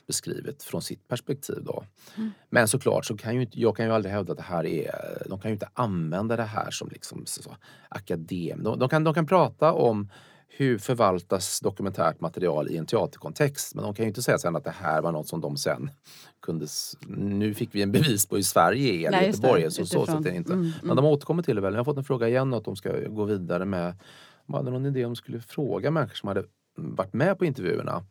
beskrivit från sitt perspektiv. Då. Men såklart så kan ju jag kan ju aldrig hävda att det här är, de kan ju inte använda det här som liksom så, akadem. De, de, kan, de kan prata om hur förvaltas dokumentärt material i en teaterkontext. Men de kan ju inte säga sen att det här var något som de sen kunde... Nu fick vi en bevis på i Sverige eller Nej. Göteborg. Så, så, så att det inte. Mm, Men de återkommer till det väl. Jag har fått en fråga igen att de ska gå vidare med... De hade någon idé om de skulle fråga människor som hade varit med på intervjuerna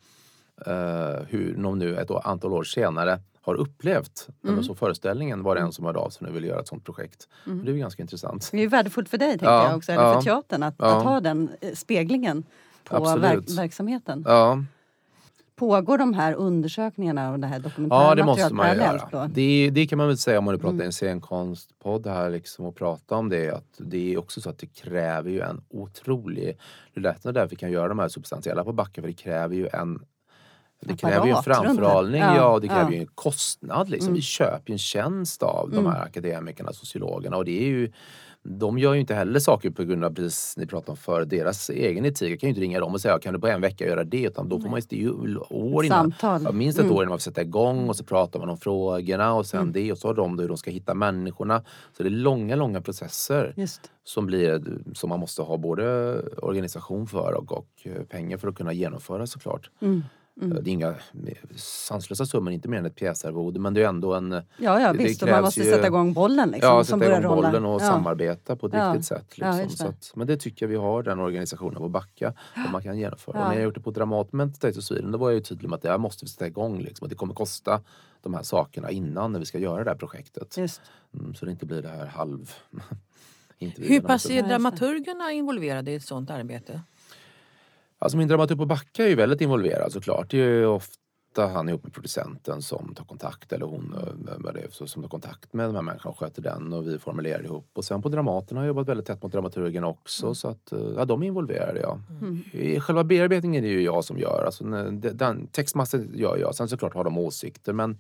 eh, hur de nu ett antal år senare har upplevt när de såg föreställningen. Var det en som hörde av sig och ville göra ett sånt projekt. Och Det är ju ganska intressant. Det är ju värdefullt för dig, tänker Ja, jag också, eller ja, för teatern, att, ja. att ha den eh, speglingen på verk, verksamheten. Ja, Pågår de här undersökningarna och det här dokumentära Ja, det måste man göra. Det, det kan man väl säga om man nu pratar Mm. i en scenkonstpodd här liksom och prata om det. Att det är också så att det kräver ju en otrolig... Det är därför vi kan göra de här substantiella på backen för det kräver ju en det kräver ju en framförhållning, Ja, ja, och det kräver ja. ju en kostnad. Liksom. Mm. Vi köper ju en tjänst av de här akademikerna, sociologerna och det är ju de gör ju inte heller saker på grund av, precis ni pratade om för deras egen etik. Jag kan ju inte ringa dem och säga kan du på en vecka göra det? Utan då får man ju, år innan. Samtal. Minst ett Mm. år innan man får sätta igång och så pratar man om frågorna och sen det och så har de hur de ska hitta människorna. Så det är långa, långa processer Just. som, blir, som man måste ha både organisation för och, och eh, pengar för att kunna genomföra såklart. Mm. Eh, Det är inga sanslösa summor, inte mer än ett pjäsarvode men det är ändå en Ja, ja Det visst. Och man krävs måste ju- sätta igång bollen liksom. Ja, som sätta börjar igång rolla. bollen och ja. samarbeta på ett Ja. riktigt sätt. Liksom. att, men det tycker jag vi har den organisationen på Backa. Att man kan genomföra. Ja. Och när jag gjort det på Dramaten State of Sweden då var jag ju tydlig med att det här måste vi sätta igång. Liksom. Att det kommer kosta de här sakerna innan när vi ska göra det här projektet. Just. Mm, så det inte blir det här halv... Hur pass är dramaturgerna involverade i ett sånt arbete? Alltså min dramaturg på Backa är ju väldigt involverad såklart. Det är ju ofta han ihop med producenten som tar kontakt eller hon eh, vad det är, som tar kontakt med de här människorna och sköter den och vi formulerar ihop. Och sen på Dramaten har jag jobbat väldigt tätt mot dramaturgen också så att eh, ja, de är involverade ja. I själva bearbetningen är det ju jag som gör. Alltså, det- den, textmassan gör jag. Sen såklart har de åsikter men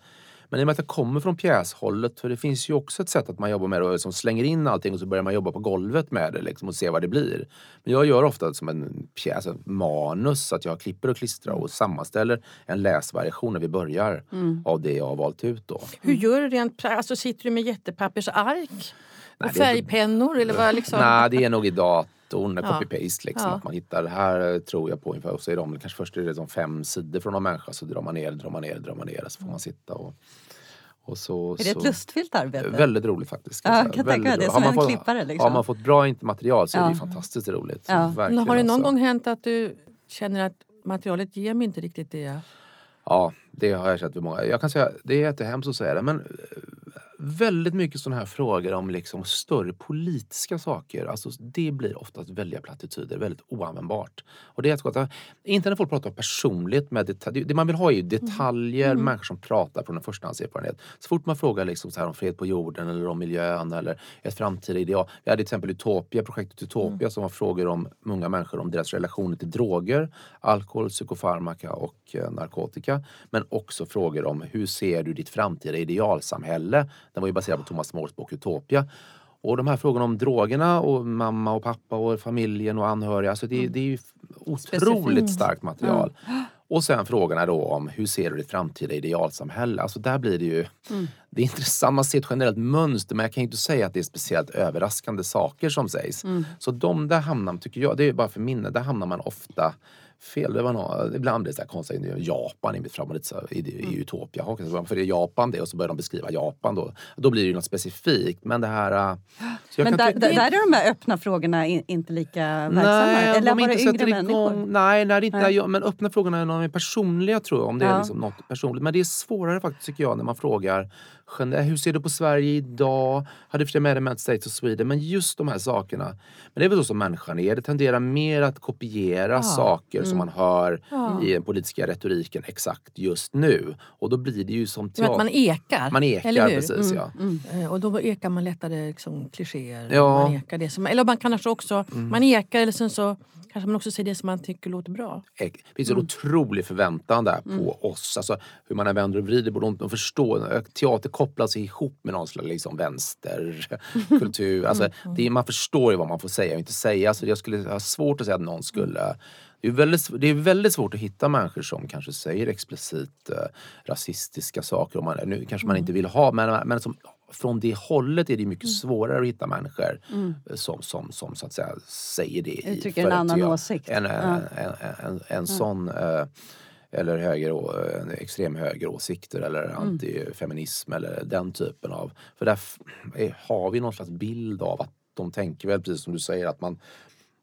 men i och med att jag kommer från pjäshållet, för det finns ju också ett sätt att man jobbar med det och liksom slänger in allting och så börjar man jobba på golvet med det liksom, och se vad det blir. Men jag gör ofta som en pjäs, ett manus, att jag klipper och klistrar och sammanställer en läsvariation när vi börjar av det jag har valt ut då. Hur gör du rent alltså Sitter du med jättepappersark? Nej, och färgpennor? Eller vad liksom? Nej, det är nog i datorn, Ja. copy-paste liksom. Ja. Att man hittar, det här eh, tror jag på. Och så är de, kanske först är det som fem sidor från någon människa så drar man ner, drar man ner, drar man ner. Så får man sitta och så... Är det så, ett lustfyllt arbete? Väldigt roligt faktiskt. Ja, kan tänka mig det. Som Har en man fått- klippare, liksom. Har man fått bra inte material så är det Ja. fantastiskt roligt. Ja. Verkligen, Men har det någon alltså. gång hänt att du känner att materialet ger mig inte riktigt det jag... Ja, det har jag känt vid många. Jag kan säga, det är jättehemskt att säga det, men eh, väldigt mycket sådana här frågor om liksom större politiska saker, alltså det blir oftast väldiga plattityder, väldigt oanvändbart. Och det är att, inte när folk pratar personligt, med detalj, det man vill ha är ju detaljer, människor som pratar från en förstahandserfarenhet. Så fort man frågar liksom så här om fred på jorden eller om miljön eller ett framtida ideal. Vi hade till exempel Utopia, projektet Utopia som var frågor om många människor om deras relationer till droger, alkohol, psykofarmaka och eh, narkotika. Men också frågor om hur ser du ditt framtida idealsamhälle? Den var ju baserad på Thomas Mores bok Utopia. Och de här frågorna om drogerna och mamma och pappa och familjen och anhöriga. Alltså det, det är ju otroligt Specifikt. starkt material. Och sen frågorna då om hur ser du ditt framtida idealsamhälle? Alltså där blir det ju... Det är intressant, man ser ett generellt mönster men jag kan ju inte säga att det är speciellt överraskande saker som sägs. Så de där hamnar, tycker jag, det är bara för minne, där hamnar man ofta fel. Det var nog, ibland blir det så här konstigt. Japan är mitt favorit så i, i Utopia. Och Varför är Japan det? Och så börjar de beskriva Japan då. Då blir det ju något specifikt. Men det här... äh, Men där, där, är de här öppna frågorna in, inte lika verksamma? Nej, Eller bara inte yngre människor? igång. Nej, nej, är inte, Nej. men öppna frågorna är personliga tror jag. Om det är Ja. liksom något personligt. Men det är svårare faktiskt tycker jag när man frågar hur ser du på Sverige idag? Hade sig med med States of Sweden? Men just de här sakerna. Men det är väl så som människan är. Det tenderar mer att kopiera saker Mm. som man hör Ja. i den politiska retoriken exakt just nu. Och då blir det ju som Som att teater. man ekar. Man ekar, precis ja. Eh, Och då ekar man lättare liksom, klichéer. Ja. Man ekar det som, eller man kanske också man ekar eller sen så kanske man också säger det som man tycker låter bra. Det finns en otrolig förväntan där på oss. Alltså, hur man än vänder och vrider på. De förstår, teater kopplas ihop med någon slags liksom, vänsterkultur. Alltså, det är, man förstår ju vad man får säga och inte säga. Så jag skulle ha svårt att säga att någon skulle det är, väldigt, det är väldigt svårt att hitta människor som kanske säger explicit eh, rasistiska saker. Och man, nu kanske man inte vill ha, men, men som, från det hållet är det mycket svårare att hitta människor eh, som, som, som så att säga säger det. Uttrycker en annan åsikt. En, en, en, en, en sån eh, eller höger, å- en extrem högeråsikter eller Mm. antifeminism eller den typen av... För där är, har vi någon slags bild av att de tänker väl precis som du säger att man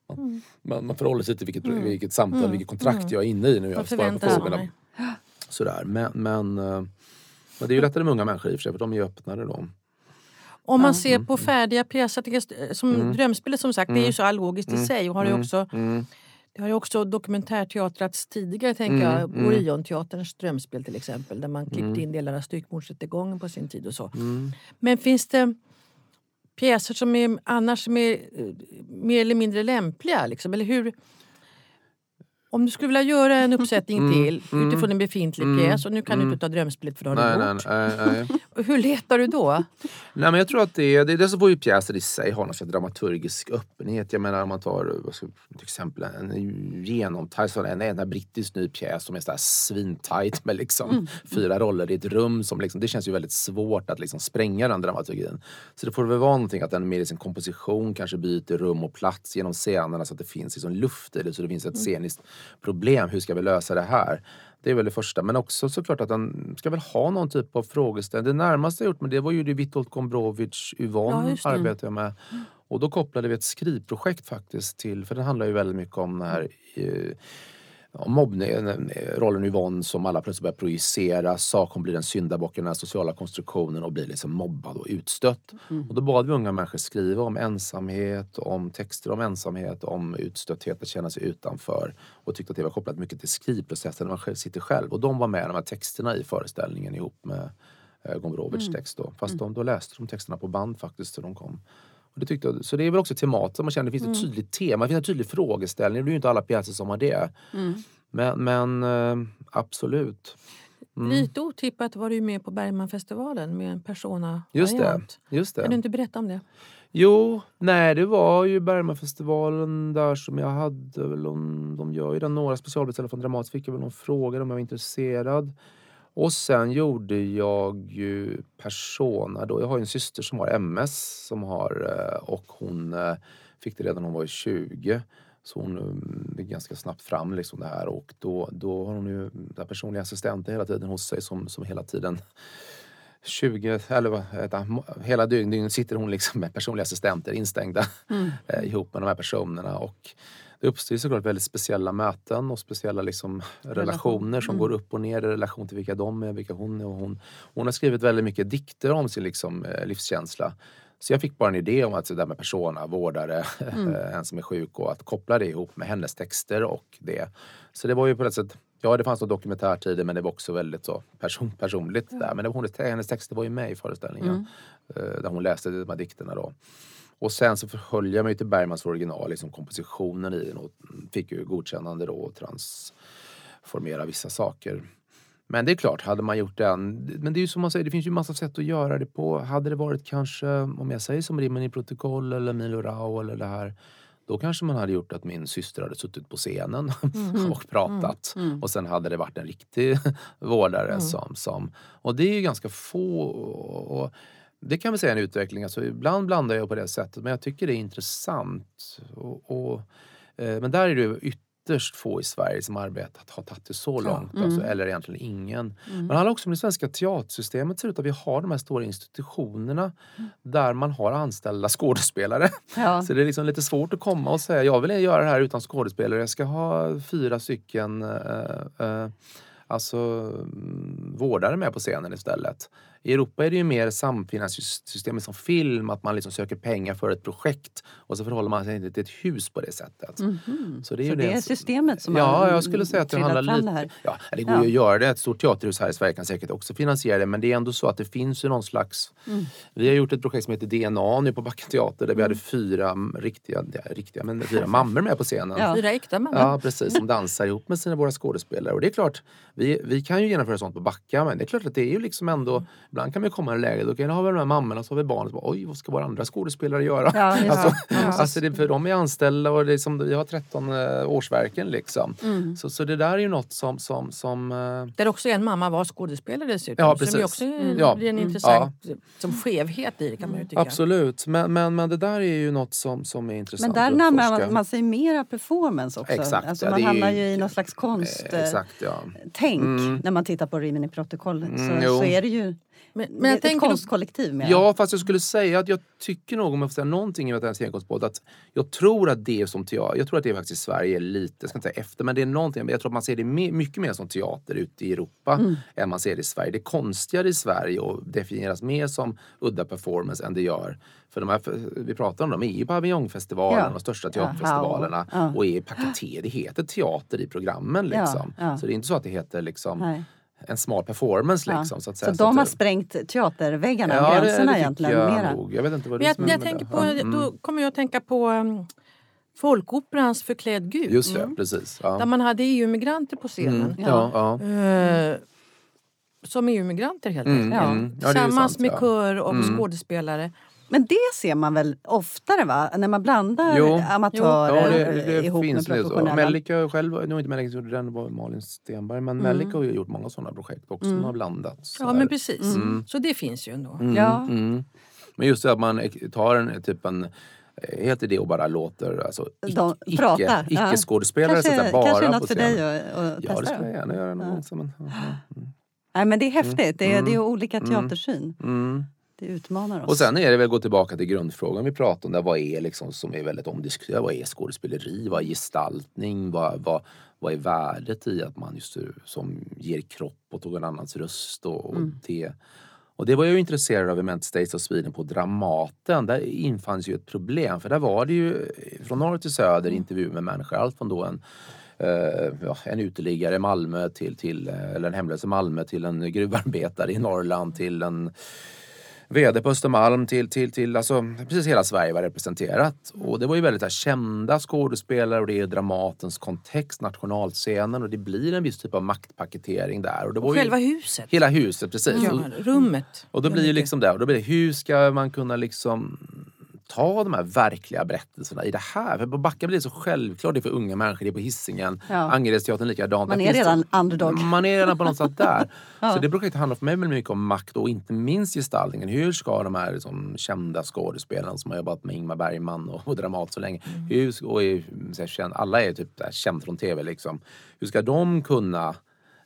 man, man, man förhåller sig till vilket, vilket samtal, vilket kontrakt jag är inne i nu. Jag svarar på frågorna. Sådär. Men, men, eh, men det är ju lättare med unga människor i och för sig för de är ju öppnare då. Om man ser på färdiga pjäser, som Drömspelet som sagt, det är ju så logiskt i sig och har ju också Det har ju också dokumentärteatrats tidigare, tänker Mm, jag. mm. Orionteaterns drömspel till exempel. Där man klippte Mm. in delar av styckmordsrättegången på sin tid och så. Mm. Men finns det pjäser som är, annars som är eh, mer eller mindre lämpliga? Liksom? Eller hur? Om du skulle vilja göra en uppsättning Mm, till mm, utifrån en befintlig mm, pjäs och nu kan du mm. inte ta drömspelet för då har Nej, du nej, gjort. nej, nej. Och Hur letar du då? Nej men jag tror att det är, det det får ju pjäser i sig har någon slags dramaturgisk öppenhet. Jag menar om man tar ska, till exempel en genomtajt, en, en brittisk ny pjäs som är så här svintajt med liksom fyra roller i ett rum. Som liksom, det känns ju väldigt svårt att liksom spränga den dramaturgin. Så det får väl vara någonting att den med i sin komposition kanske byter rum och plats genom scenerna så att det finns liksom luft i det. Så det finns ett sceniskt problem. Hur ska vi lösa det här? Det är väl det första. Men också såklart att den ska väl ha någon typ av frågeställning. Det närmaste jag gjort med det var ju det Witold Gombrowicz Ja, Yvonne det. arbetade jag med. Och då kopplade vi ett skrivprojekt faktiskt till, för den handlar ju väldigt mycket om den här eh, rollen Yvonne som alla plötsligt börjar projicera. Sak hon blir en syndabock i den här sociala konstruktionen och blir liksom mobbad och utstött. Och då bad vi unga människor skriva om ensamhet, om texter om ensamhet, om utstötthet, att känna sig utanför. Och tyckte att det var kopplat mycket till skrivprocessen när man sitter själv. Och de var med de här texterna i föreställningen ihop med eh, Gombrowicz text då. Fast de, då läste de texterna på band faktiskt så de kom. Och det tyckte jag, så det är väl också temat, man känner det finns ett tydligt tema, det finns en tydlig frågeställning. Det är ju inte alla pjäser som har det. Men, men eh, absolut. Mm. Lite otippat var du med på Bergmanfestivalen med en persona Just det. Just Kan du det. inte berätta om det? Jo, nej det var ju Bergmanfestivalen där som jag hade väl, de gör ju den några specialbeställare från Dramaten, fick jag väl någon fråga om jag var intresserad. Och sen gjorde jag ju Persona då. Jag har en syster som har MS som har, eh, och hon eh, fick det redan när hon var 20. Så hon eh, gick ganska snabbt fram liksom det här och då, då har hon ju personliga assistenter hela tiden hos sig som, som hela tiden 20, eller vad heter hela dygnet sitter hon liksom med personliga assistenter instängda eh, ihop med de här personerna. Och det uppstår ju såklart väldigt speciella möten och speciella liksom relationer som går upp och ner i relation till vilka de är, vilka hon är. Och hon, hon har skrivit väldigt mycket dikter om sin liksom, eh, livskänsla. Så jag fick bara en idé om att det där med persona, vårdare, en som är sjuk och att koppla det ihop med hennes texter och det. Så det var ju på ett sätt, ja det fanns dokumentärtider men det var också väldigt så person, personligt där. Men det var, hon, hennes texter var ju med i föreställningen. eh, Där hon läste de här dikterna då. Och sen så förhöll jag mig till Bergmans original, liksom kompositionen i den och fick ju godkännande då och transformera vissa saker. Men det är klart, hade man gjort den... Men det är ju som man säger, det finns ju massa sätt att göra det på. Hade det varit kanske, om jag säger som Rimmen i protokoll eller Milo Rau eller det här. Då kanske man hade gjort att min syster hade suttit på scenen och pratat. Och sen hade det varit en riktig vårdare som, som... Och det är ju ganska få. Och, det kan vi säga är en utveckling. Alltså, ibland blandar jag på det sättet men jag tycker det är intressant. Och, och, eh, men där är det ytterst få i Sverige som arbetat har tagit det så långt. Alltså, eller egentligen ingen. Men det handlar också om det svenska teatersystemet ser ut att vi har de här stora institutionerna där man har anställda skådespelare. Ja. Så det är liksom lite svårt att komma och säga jag vill göra det här utan skådespelare. Jag ska ha fyra stycken eh, eh, alltså, mm, vårdare med på scenen istället. I Europa är det ju mer samfinansieringssystemet som film, att man liksom söker pengar för ett projekt och så förhåller man sig inte till ett hus på det sättet. Mhm. Så det är, Så ju det är systemet som Ja, har jag skulle säga att det handlar lite... det här. Ja, det går Ja. ju att göra det. Ett stort teaterhus här i Sverige kan säkert också finansiera det. Men det är ändå så att det finns ju någon slags... Mm. Vi har gjort ett projekt som heter DNA nu på Backa Teater där vi Mm. hade fyra mm, riktiga, ja, riktiga men fyra mammor med på scenen. Ja. Fyra äkta mammor. Ja, precis. Som dansar ihop med sina våra skådespelare. Och det är klart, vi, vi kan ju genomföra sånt på Backa men det är klart att det är ju liksom ändå... Ibland kan vi komma i en läge, då kan har vi de här mammorna så har vi bara, Oj, vad ska våra andra skådespelare göra? Ja, alltså, Ja. alltså det, för de är anställda och det är som, vi har 13 eh, årsverken liksom. Mm. Så, så det där är ju något som... som, som eh, Där också en mamma var skådespelare dessutom. Ja, Som precis. ju också är, Mm. Ja. blir en Mm. intressant som skevhet i det kan man ju tycka. Absolut, men, men, men det där är ju något som, som är Men intressant där att närmar man, man sig mera performance också. Exakt, alltså ja, man hamnar ju- i någon slags konst... Eh, Exakt, ja. tänk tänk när man tittar på Rimini protokollet så, Mm, så är det ju Men, det men är jag ett konstkollektiv. Med. Ja, fast jag skulle säga att jag tycker nog, om jag får säga någonting i en scenkonstpodd, att jag tror att det som teater, jag tror att det faktiskt i Sverige är lite, jag ska inte säga efter, men det är någonting, men jag tror att man ser det mycket mer som teater ute i Europa Mm. än man ser det i Sverige. Det är konstigare i Sverige och definieras mer som udda performance än det gör. För de här, vi pratar om dem, är ju paviljongfestivalen, Ja. de största Ja, teaterfestivalerna ja. och är paketerade. Det heter teater i programmen Ja, liksom. ja. Så det är inte så att det heter liksom Nej. En smart performance Ja. liksom. Så, att Så säga. de har att- sprängt teaterväggarna, Ja, det- gränserna det tycker egentligen. jag Mera. nog. Jag vet inte vad men det jag, som är jag med tänker det. på, Ja, mm. då kommer jag att tänka på um, Folkoperans Förklädd Gud. Just det, precis. Ja. Där man hade EU-migranter på scenen. Mm. Ja, ja. Eh, som EU-migranter helt Mm, enkelt. Ja. mm. Ja, det är ju Tillsammans sant, med ja. kör och Mm. skådespelare. Men det ser man väl oftare va? När man blandar Jo. Ja, amatörer det, det ihop finns med det. Professionella. Mellika själv, nu är inte Mellika som gjorde den, det var Malin Stenberg. Men Mellika har ju gjort många sådana projekt också som har blandats. så Ja här. men precis. Mm. Så det finns ju ändå. Mm, Ja. mm. Men just det att man tar en typ en eh, helt idé och bara låter alltså, De ic- pratar, icke, ja. icke-skådespelare så att Kanske, säga, bara kanske på något för scenen. dig att, att Ja, det testa. skulle jag gärna göra någon Ja. gång. så, Men, ja, ja. Nej, men det är häftigt. Det är, Mm. det är olika teatersyn. Mm. Det utmanar oss. Och sen är det väl gå tillbaka till grundfrågan vi pratade om. Där, vad är liksom som är väldigt omdiskuterat? Vad är skådespeleri? Vad är gestaltning? Vad, vad, vad är värdet i att man just som ger kropp åt någon annans röst? Och, och det. Och det var jag ju intresserad av i Ment States of Sweden på Dramaten. Där infanns ju ett problem. För där var det ju från norr till söder intervjuer med människor. Allt från då en eh, ja, en uteliggare i Malmö till, till eller en hemlös i Malmö till en gruvarbetare i Norrland till en VD på Östermalm till, till, till alltså, precis hela Sverige var representerat. Och det var ju väldigt här, kända skådespelare och det är Dramatens kontext, nationalscenen och det blir en viss typ av maktpaketering där. Och det var Och ju själva huset. hela huset, precis. Ja, rummet. och då blir ju liksom det, och då blir det, hur ska man kunna liksom ta de här verkliga berättelserna i det här? För på Backa blir det så självklart, det är för unga människor, det är på Hisingen, Ja. Angeredsteatern likadant. Man är redan underdog. man är redan på något sätt där. Ja. Så det projektet handlar för mig väldigt mycket om makt och inte minst gestaltningen. Hur ska de här liksom, kända skådespelarna som har jobbat med Ingmar Bergman och, och Dramat så länge, hur, ska- och är, alla är typ där, känd från tv liksom. Hur ska de kunna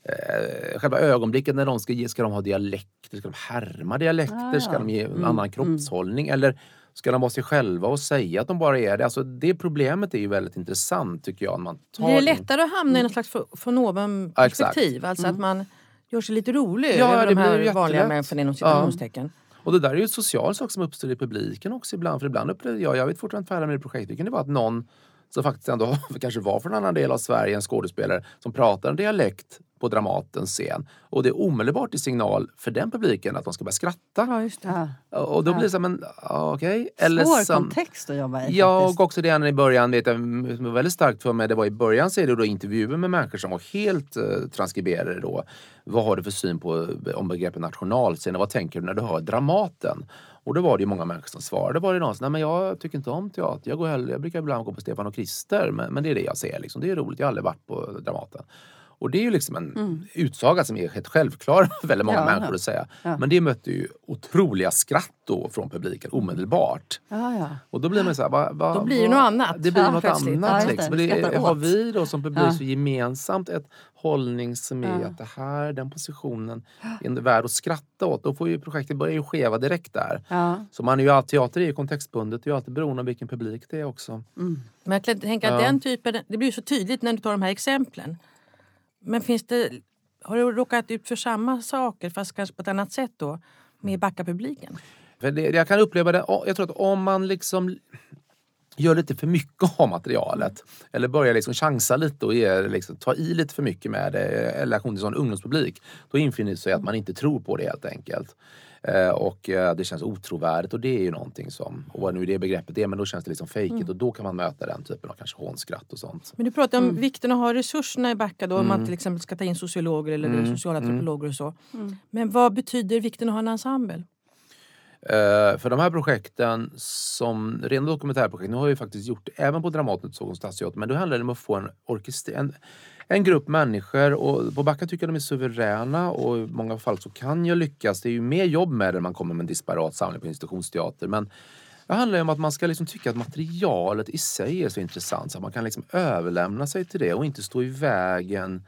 Eh, själva ögonblicket när de ska ge, ska de ha dialekter? Ska de härma dialekter? Ah, Ska ja. de ge en annan kroppshållning? Eller ska de vara sig själva och säga att de bara är det? Alltså det problemet är ju väldigt intressant tycker jag. Man tar det in- lättare att hamna i något slags von oben perspektiv? Alltså att man gör sig lite rolig Ja, över det de här vanliga människorna inom citationstecken. Och det där är ju en social sak som uppstår i publiken också ibland. För ibland upplevde jag, jag vet fortfarande inte färdig med det projektet, det kan det vara att någon som faktiskt ändå kanske var från en annan del av Sverige, en skådespelare, som pratar en dialekt på Dramatens scen. Och det är omedelbart i signal för den publiken att de ska börja skratta. Ja. Ja. Och då blir det så här, men ja, okej. Eller Svår som- kontext att jobba i. Ja, faktiskt. och också det i början vet jag, som var väldigt starkt för mig, det var i början så är det då intervjuer med människor som var helt eh, transkriberade då. Vad har du för syn på om begreppet nationalscen vad tänker du när du hör Dramaten? Och då var det ju många människor som svarade. Var det någon som, nej men jag tycker inte om teater. Jag, går hellre, jag brukar ibland gå på Stefan och Krister, men, men det är det jag ser. Liksom. Det är roligt, jag har aldrig varit på Dramaten. Och det är ju liksom en utsaga som är helt självklar för väldigt många Mm. Ja, människor att säga. Ja. Men det mötte ju otroliga skratt då från publiken omedelbart. Ja, ja. Och då blir man så här, va, va, Då blir det va- något annat. Det blir Ja, något plötsligt. annat. Liksom. Det, har vi då som publik så gemensamt ett hållning som är att det här, den positionen är värd att skratta åt. Då får ju projektet börja ju skeva direkt där. Så man är ju teater är ju kontextbundet, det är ju alltid beroende av vilken publik det är också. Mm. Men jag tänka att den typen, det blir så tydligt när du tar de här exemplen. Men finns det, har du råkat ut för samma saker fast kanske på ett annat sätt då med Backapubliken? Det, jag kan uppleva det, jag tror att om man liksom gör lite för mycket av materialet eller börjar liksom chansa lite och ger, liksom, ta i lite för mycket med det i relation till sån ungdomspublik då infinner det sig att man inte tror på det helt enkelt. Eh, och eh, det känns otrovärdigt och det är ju någonting som, och vad nu det begreppet är, men då känns det liksom fejkigt och då kan man möta den typen av kanske hånskratt och sånt. Men du pratar Mm. om vikten av att ha resurserna i Backa då, om man till exempel ska ta in sociologer eller Mm. sociala antropologer och så. Men vad betyder vikten av att ha en ensemble? Eh, för de här projekten som rena dokumentärprojekt, nu har jag ju faktiskt gjort även på Dramaten och Stockholms stadsteater, men då handlar det om att få en orkester, en, en grupp människor och på Backa tycker jag de är suveräna och i många fall så kan jag lyckas. Det är ju mer jobb med det när man kommer med en disparat samling på institutionsteater men det handlar ju om att man ska liksom tycka att materialet i sig är så intressant så att man kan liksom överlämna sig till det och inte stå i vägen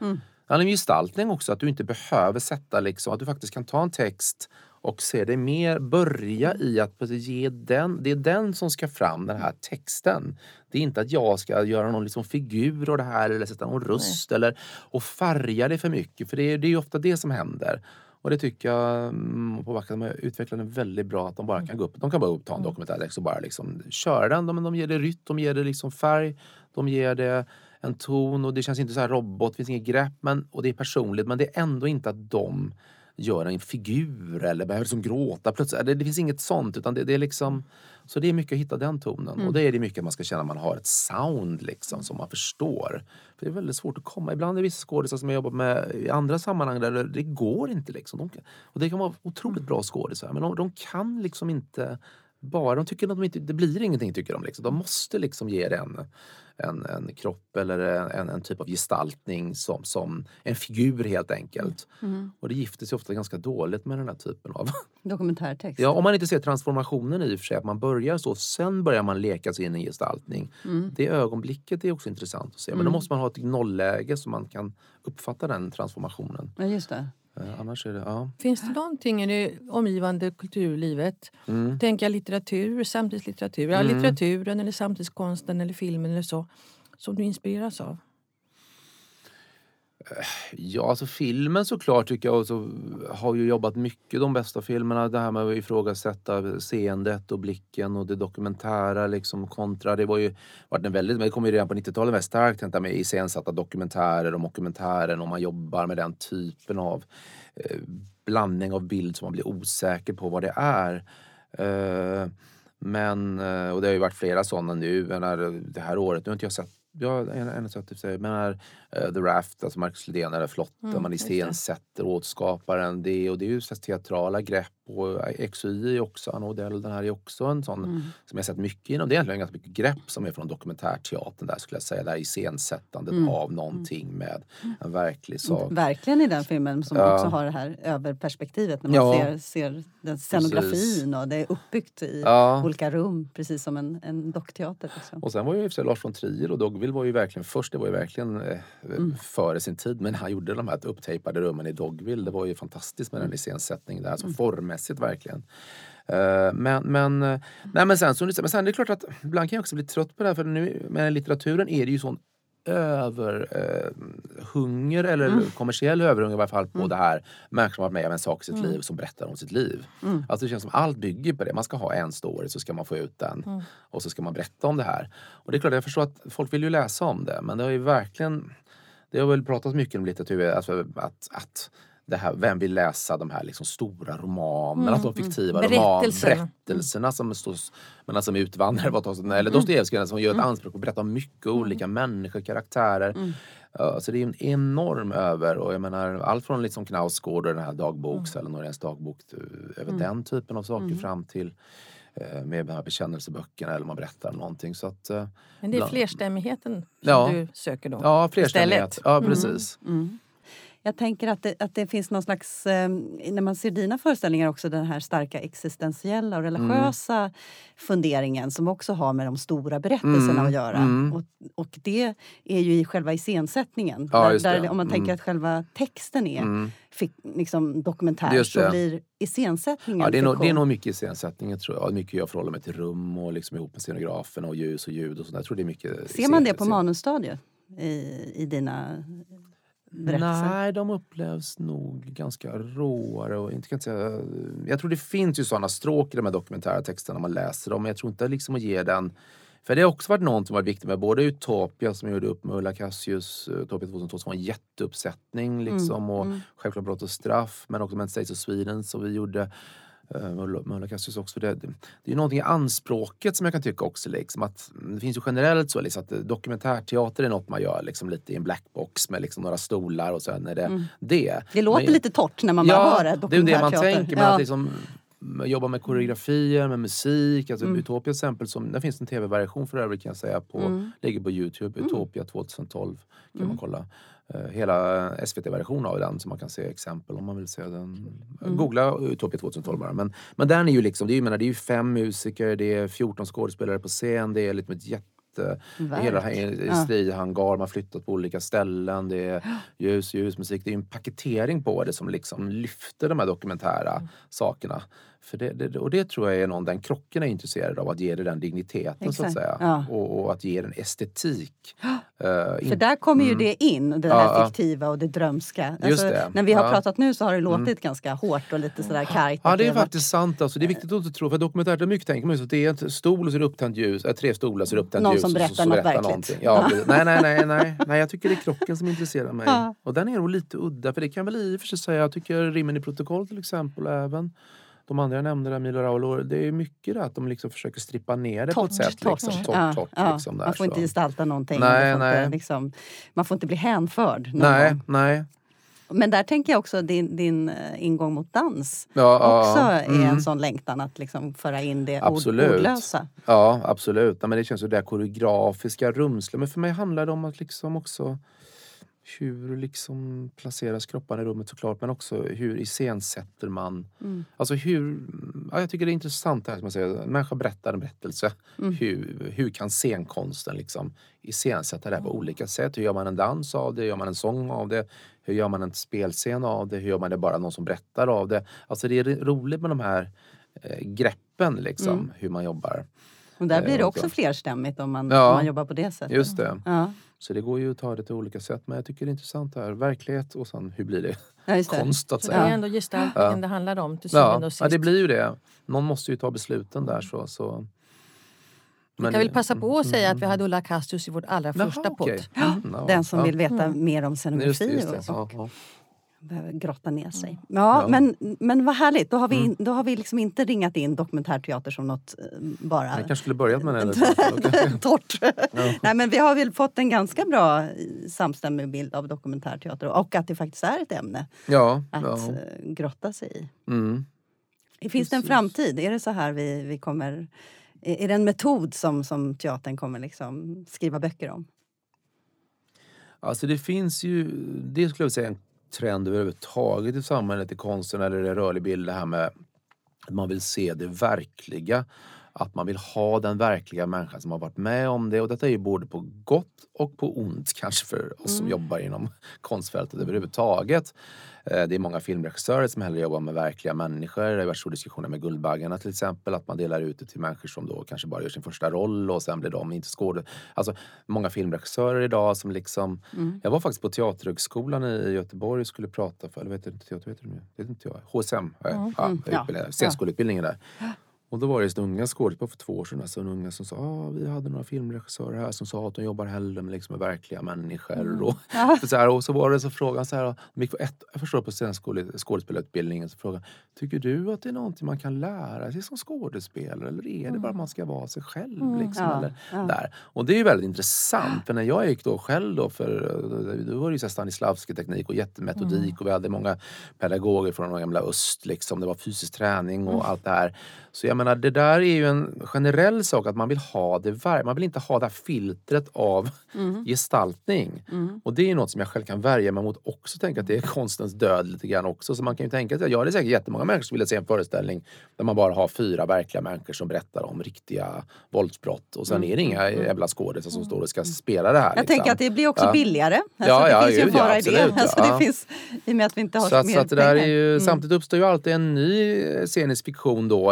Det handlar om gestaltning också, att du inte behöver sätta liksom, att du faktiskt kan ta en text och se det mer, börja i att ge den, det är den som ska fram, den här texten. Det är inte att jag ska göra någon liksom figur av det här eller sätta någon röst eller och färga det för mycket, för det är, det är ofta det som händer. Och det tycker jag mm, på Backa, de har utvecklat den väldigt bra. Att de bara kan gå upp, de kan bara upp, ta en dokumentärtext och bara liksom köra den. De, de ger det rytm, de ger det liksom färg, de ger det en ton och det känns inte så här robot, det finns inget grepp men, och det är personligt men det är ändå inte att de gör en figur eller behöver liksom gråta plötsligt. Det, det finns inget sånt utan det, det, är liksom Så det är mycket att hitta den tonen mm. och det är det mycket man ska känna att man har ett sound liksom som man förstår. För Det är väldigt svårt att komma. Ibland är det vissa skådisar som jag jobbar med i andra sammanhang där det går inte liksom. De, och det kan vara otroligt bra skådisar men de, de kan liksom inte bara, de tycker att de inte, det blir ingenting tycker de. Liksom. De måste liksom ge det en, en, kropp eller en, en typ av gestaltning som, som en figur helt enkelt. Mm. Och det gifter sig ofta ganska dåligt med den här typen av dokumentärtext. Ja, om man inte ser transformationen i och för sig, att man börjar så, sen börjar man leka sig in i gestaltning. Mm. Det ögonblicket är också intressant att se, men då mm. måste man ha ett nollläge så man kan uppfatta den transformationen. Ja, just det. Eh, annars är det, ja. Finns det någonting i det omgivande kulturlivet, mm. tänker jag litteratur, samtidslitteratur, mm. ja, litteraturen eller samtidskonsten eller filmen eller så, som du inspireras av? Ja, alltså filmen såklart tycker jag och så har ju jobbat mycket de bästa filmerna. Det här med att ifrågasätta seendet och blicken och det dokumentära liksom kontra. Det var ju varit en väldigt, men det kom ju redan på 90-talet väldigt starkt det med iscensatta dokumentärer och dokumentären och man jobbar med den typen av eh, blandning av bild som man blir osäker på vad det är. Eh, men, eh, och det har ju varit flera sådana nu. det här året, nu har inte jag sett jag har ännu sett till. Men är, uh, The Raft, alltså Marcus Lidén, eller flotten, mm, man iscensätter, återskapar en det. Och det är ju så teatrala grepp och XY är också, Anna Odell, den här är också en sån mm. som jag sett mycket inom. Det är egentligen ganska mycket grepp som är från dokumentärteatern där skulle jag säga. Det här iscensättandet mm. av någonting med en verklig sak. Verkligen i den filmen som ja. också har det här överperspektivet när man ja. ser, ser den scenografin precis. och det är uppbyggt i ja. olika rum precis som en, en dockteater. Liksom. Och sen var ju Lars von Trier och Dogville var ju verkligen först, det var ju verkligen eh, mm. före sin tid. Men han gjorde de här upptejpade rummen i Dogville. Det var ju fantastiskt med den iscensättningen där, alltså mm. formmässigt verkligen. Uh, men, men, nej, men, sen, så, men sen är det klart att ibland kan jag också bli trött på det här för nu med litteraturen är det ju sån överhunger eh, eller mm. kommersiell överhunger i varje fall på mm. det här människor som varit med om en sak i sitt mm. liv som berättar om sitt liv. Mm. Alltså det känns som allt bygger på det. Man ska ha en story så ska man få ut den mm. och så ska man berätta om det här. Och det är klart, jag förstår att folk vill ju läsa om det men det har ju verkligen det har väl pratats mycket om litteratur, alltså att, att det här, vem vill läsa de här liksom stora romanerna, mm, de fiktiva mm. roman, berättelserna som, står, men alltså med utvandrare, eller mm. Dostojevskij som gör ett mm. anspråk på att berätta om mycket mm. olika människor, karaktärer. Mm. Uh, så det är en enorm över och jag menar allt från liksom Knausgård och den här dagboks eller Noréns dagbok över den typen av saker fram till eh, med de här bekännelseböckerna eller man berättar någonting. Så att, uh, Men det är flerstämmigheten som ja, du söker då? Ja, flerstämmighet. Ja, precis. Mm. Jag tänker att det, att det finns någon slags, eh, när man ser dina föreställningar också, den här starka existentiella och religiösa mm. funderingen som också har med de stora berättelserna mm. att göra. Mm. Och, och det är ju i själva iscensättningen. Ja, där, där, om man tänker mm. att själva texten är mm. fick, liksom, dokumentär så blir iscensättningen ja, det, är nog, det är nog mycket iscensättningen tror jag. Mycket jag förhåller mig till rum och liksom ihop med scenografen och ljus och ljud och sånt. Jag tror det är mycket Ser man det på manusstadiet? I, i dina berättelser? Nej, de upplevs nog ganska råare. Och inte kan säga, jag tror det finns ju sådana stråk i de här dokumentära texterna man läser dem. Men jag tror inte liksom att ge den för det har också varit något som varit viktigt med både Utopia som jag gjorde upp med Ulla Cassius, Utopia 2002 som var en jätteuppsättning liksom mm, och mm. självklart Brott och straff men också med States of Sweden som vi gjorde Möller Cassius också. Det, det, är någonting i anspråket som jag kan tycka också. Liksom, att det finns ju generellt så liksom, att dokumentärteater är något man gör liksom, lite i en blackbox med liksom, några stolar och sen är det mm. det. Det låter men, lite torrt när man ja, bara hör det. Det är det man tänker. Men ja. att liksom, jobba med koreografier, med musik. Alltså mm. Utopia exempel, som, där finns en tv-version för övrigt kan jag säga. På, mm. Ligger på Youtube, mm. Utopia 2012 kan mm. man kolla. Uh, hela SVT-version av den så man kan se exempel om man vill se den. Mm. Googla Utopia 2012 bara. Men, men den är ju liksom, det är, menar, det är ju fem musiker, det är 14 skådespelare på scen, det är liksom ett jätte Eh, hela industrihangar, man flyttat på olika ställen. Det är ljus, ljusmusik. Det är en paketering på det som liksom lyfter de här dokumentära mm. sakerna. För det, det, och det tror jag är någon, den krocken är intresserad av, att ge det den digniteten Exakt. så att säga. Ja. Och, och, att ge den estetik. Uh, in, För där kommer ju mm. det in, det ja, fiktiva och det drömska. Alltså, när vi har ja. pratat nu så har det låtit mm. ganska hårt och lite sådär kargt. Ja det är faktiskt sant. Alltså. Det är viktigt att inte tro, för dokumentärt är mycket tänker man så att det är en stol och så är det upptänt ljus, äh, tre stolar så är det upptänt Någon ljus. Någon som berättar så, något verkligt. Någonting. Ja, nej, nej, nej, nej, nej. Jag tycker det är krocken som intresserar mig. Och den är nog lite udda, för det kan väl i och för sig säga. Jag tycker Rimmen i protokoll till exempel även de andra jag nämnde, där, Milo Raolo, det är mycket det att de liksom försöker strippa ner det torrt, på ett sätt. Torrt, liksom, torrt, ja, torrt, ja. Liksom, där, man får så. inte gestalta någonting. Nej, man, får nej. Inte, liksom, man får inte bli hänförd. Nej, gång. nej. Men där tänker jag också din, din eh, ingång mot dans ja, också ja, är mm. en sån längtan att liksom föra in det absolut. ordlösa. Ja, absolut. men det känns ju det koreografiska, rumsliga. Men för mig handlar det om att liksom också hur liksom placeras kropparna i rummet såklart men också hur iscensätter man... Mm. Alltså hur... Ja, jag tycker det är intressant det här som jag säger. En människa berättar en berättelse. Mm. Hur, hur kan scenkonsten liksom iscensätta det här på mm. olika sätt? Hur gör man en dans av det? Hur gör man en sång av det? Hur gör man en spelscen av det? Hur gör man det bara någon som berättar av det? Alltså det är roligt med de här eh, greppen liksom, mm. hur man jobbar. Och där blir det eh, också flerstämmigt om man, ja, om man jobbar på det sättet. Just det. Ja. Så det går ju att ta det till olika sätt. Men jag tycker det är intressant det här. Verklighet och sen hur blir det, ja, det. konst att säga. Det är ändå gestaltningen ja. det handlar om till ja. och sist. Ja det blir ju det. Någon måste ju ta besluten där. så, så. Men, jag väl passa på att säga att vi hade Ulla Castius i vårt allra första okay. podd. Mm, den som vill veta mm. mer om scenografi. Just, just och, behöver grotta ner sig. Mm. Ja, ja, Men, men vad härligt. Då har vi, mm. då har vi liksom inte ringat in dokumentärteater som något eh, bara... Jag kanske skulle börjat med det. Torrt. Ja. Nej, men vi har väl fått en ganska bra eh, samstämmig bild av dokumentärteater och att det faktiskt är ett ämne ja, att ja. Eh, grotta sig i. Mm. Finns Precis. det en framtid? Är det så här vi, vi kommer... Är det en metod som, som teatern kommer liksom skriva böcker om? Alltså det finns ju, det skulle jag säga en trend överhuvudtaget i samhället, i konsten eller i rörlig bild, det här med att man vill se det verkliga. Att man vill ha den verkliga människan som har varit med om det. Och detta är ju både på gott och på ont kanske för oss mm. som jobbar inom konstfältet överhuvudtaget. Eh, det är många filmregissörer som hellre jobbar med verkliga människor. Det har varit stora diskussioner med Guldbaggarna till exempel. Att man delar ut det till människor som då kanske bara gör sin första roll och sen blir de inte skådespelare. Alltså många filmregissörer idag som liksom... Mm. Jag var faktiskt på Teaterhögskolan i Göteborg och skulle prata för, eller vet inte, teater, vet du nu? Vet inte jag. HSM, mm. ja, ja, scenskoleutbildningen där. Och då var det unga skådespelare för två år sedan, alltså unga som sa ah, vi hade några filmregissörer här som sa att de jobbar hellre med, liksom, med verkliga människor. Mm. Och, så här, och så var det så frågan så här, de gick på ett, jag förstår på skådespelarutbildningen, så frågan Tycker du att det är någonting man kan lära sig som skådespelare eller är det bara att man ska vara sig själv? Mm. Liksom, ja, eller, ja. Där. Och det är väldigt intressant för när jag gick då själv då för då var det ju Stanislavski-teknik och jättemetodik mm. och vi hade många pedagoger från gamla öst liksom. Det var fysisk träning och mm. allt det här. Så jag menar, det där är ju en generell sak att man vill ha det Man vill inte ha det här filtret av mm. gestaltning. Mm. Och det är något som jag själv kan värja mig mot också. Tänka att det är konstens död lite grann också. Så man kan ju tänka sig, ja det är säkert jättemånga människor som vill se en föreställning där man bara har fyra verkliga människor som berättar om riktiga våldsbrott. Och sen mm. är det inga mm. jävla skådisar som står och ska spela det här. Jag liksom. tänker att det blir också ja. billigare. Alltså, ja, ja, det finns ju en fara ja, absolut, i det. Alltså, det finns, I och med att vi inte har så, mer så att det där är ju, mm. Samtidigt uppstår ju alltid en ny scenisk fiktion då.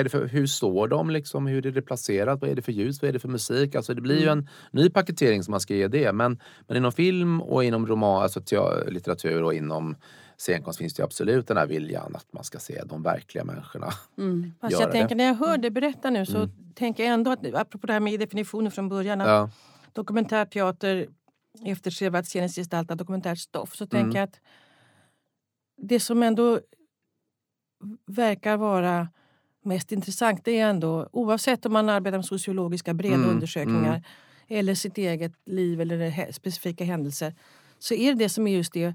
Vad är det för, hur står de liksom? Hur är det placerat? Vad är det för ljus? Vad är det för musik? Alltså det blir ju mm. en ny paketering som man ska ge det. Men, men inom film och inom roman, alltså litteratur och inom scenkonst finns det absolut den här viljan att man ska se de verkliga människorna mm. Fast jag tänker, När jag hör dig berätta nu så mm. tänker jag ändå att, apropå det här med definitionen från början, att ja. dokumentärteater eftersträvar att sceniskt gestalta dokumentärt stoff, så mm. tänker jag att det som ändå verkar vara mest intressant det är ändå, oavsett om man arbetar med sociologiska breda mm, undersökningar mm. eller sitt eget liv eller specifika händelser, så är det det som är just det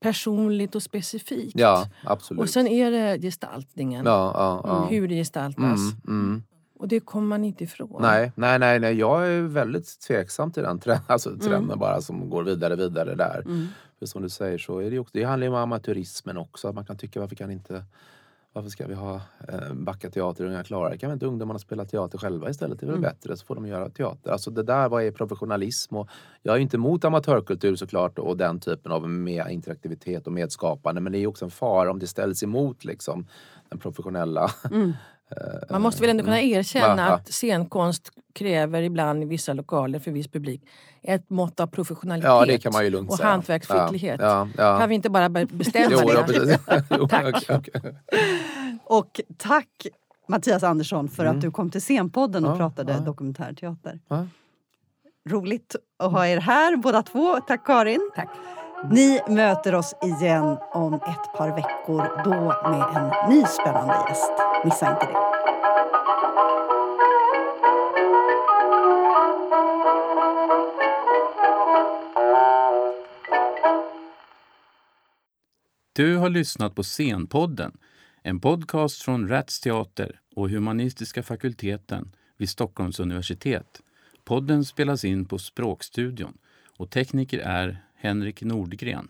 personligt och specifikt. Ja. Och sen är det gestaltningen. Ja, ja. Hur det gestaltas. Mm, mm. Och det kommer man inte ifrån. Nej, nej, nej, nej. jag är väldigt tveksam till den trenden, alltså mm. trenden bara som går vidare, vidare där. Mm. För som du säger så är det också, det handlar ju om amatörismen också. Att man kan tycka varför kan inte Varför ska vi ha eh, Backa teater och Unga Klara? Kan väl inte ungdomarna spela teater själva istället? Det är väl mm. bättre så får de göra teater. Alltså det där, vad är professionalism? Och jag är inte emot amatörkultur såklart och den typen av med interaktivitet och medskapande. Men det är också en fara om det ställs emot liksom den professionella mm. Man måste väl ändå kunna mm. erkänna att scenkonst kräver ibland i vissa lokaler för viss publik ett mått av professionalitet ja, det kan man ju lugnt och säga. hantverksskicklighet. Ja, ja, kan vi inte bara bestämma jo, det? jo, tack. Okay, okay. Och tack Mattias Andersson för mm. att du kom till Scenpodden och pratade dokumentärteater. Roligt att ha er här båda två. Tack Karin. Tack. Ni möter oss igen om ett par veckor, då med en ny spännande gäst. Missa inte det. Du har lyssnat på Scenpodden, en podcast från Rats Teater och Humanistiska fakulteten vid Stockholms universitet. Podden spelas in på Språkstudion och tekniker är Henrik Nordgren.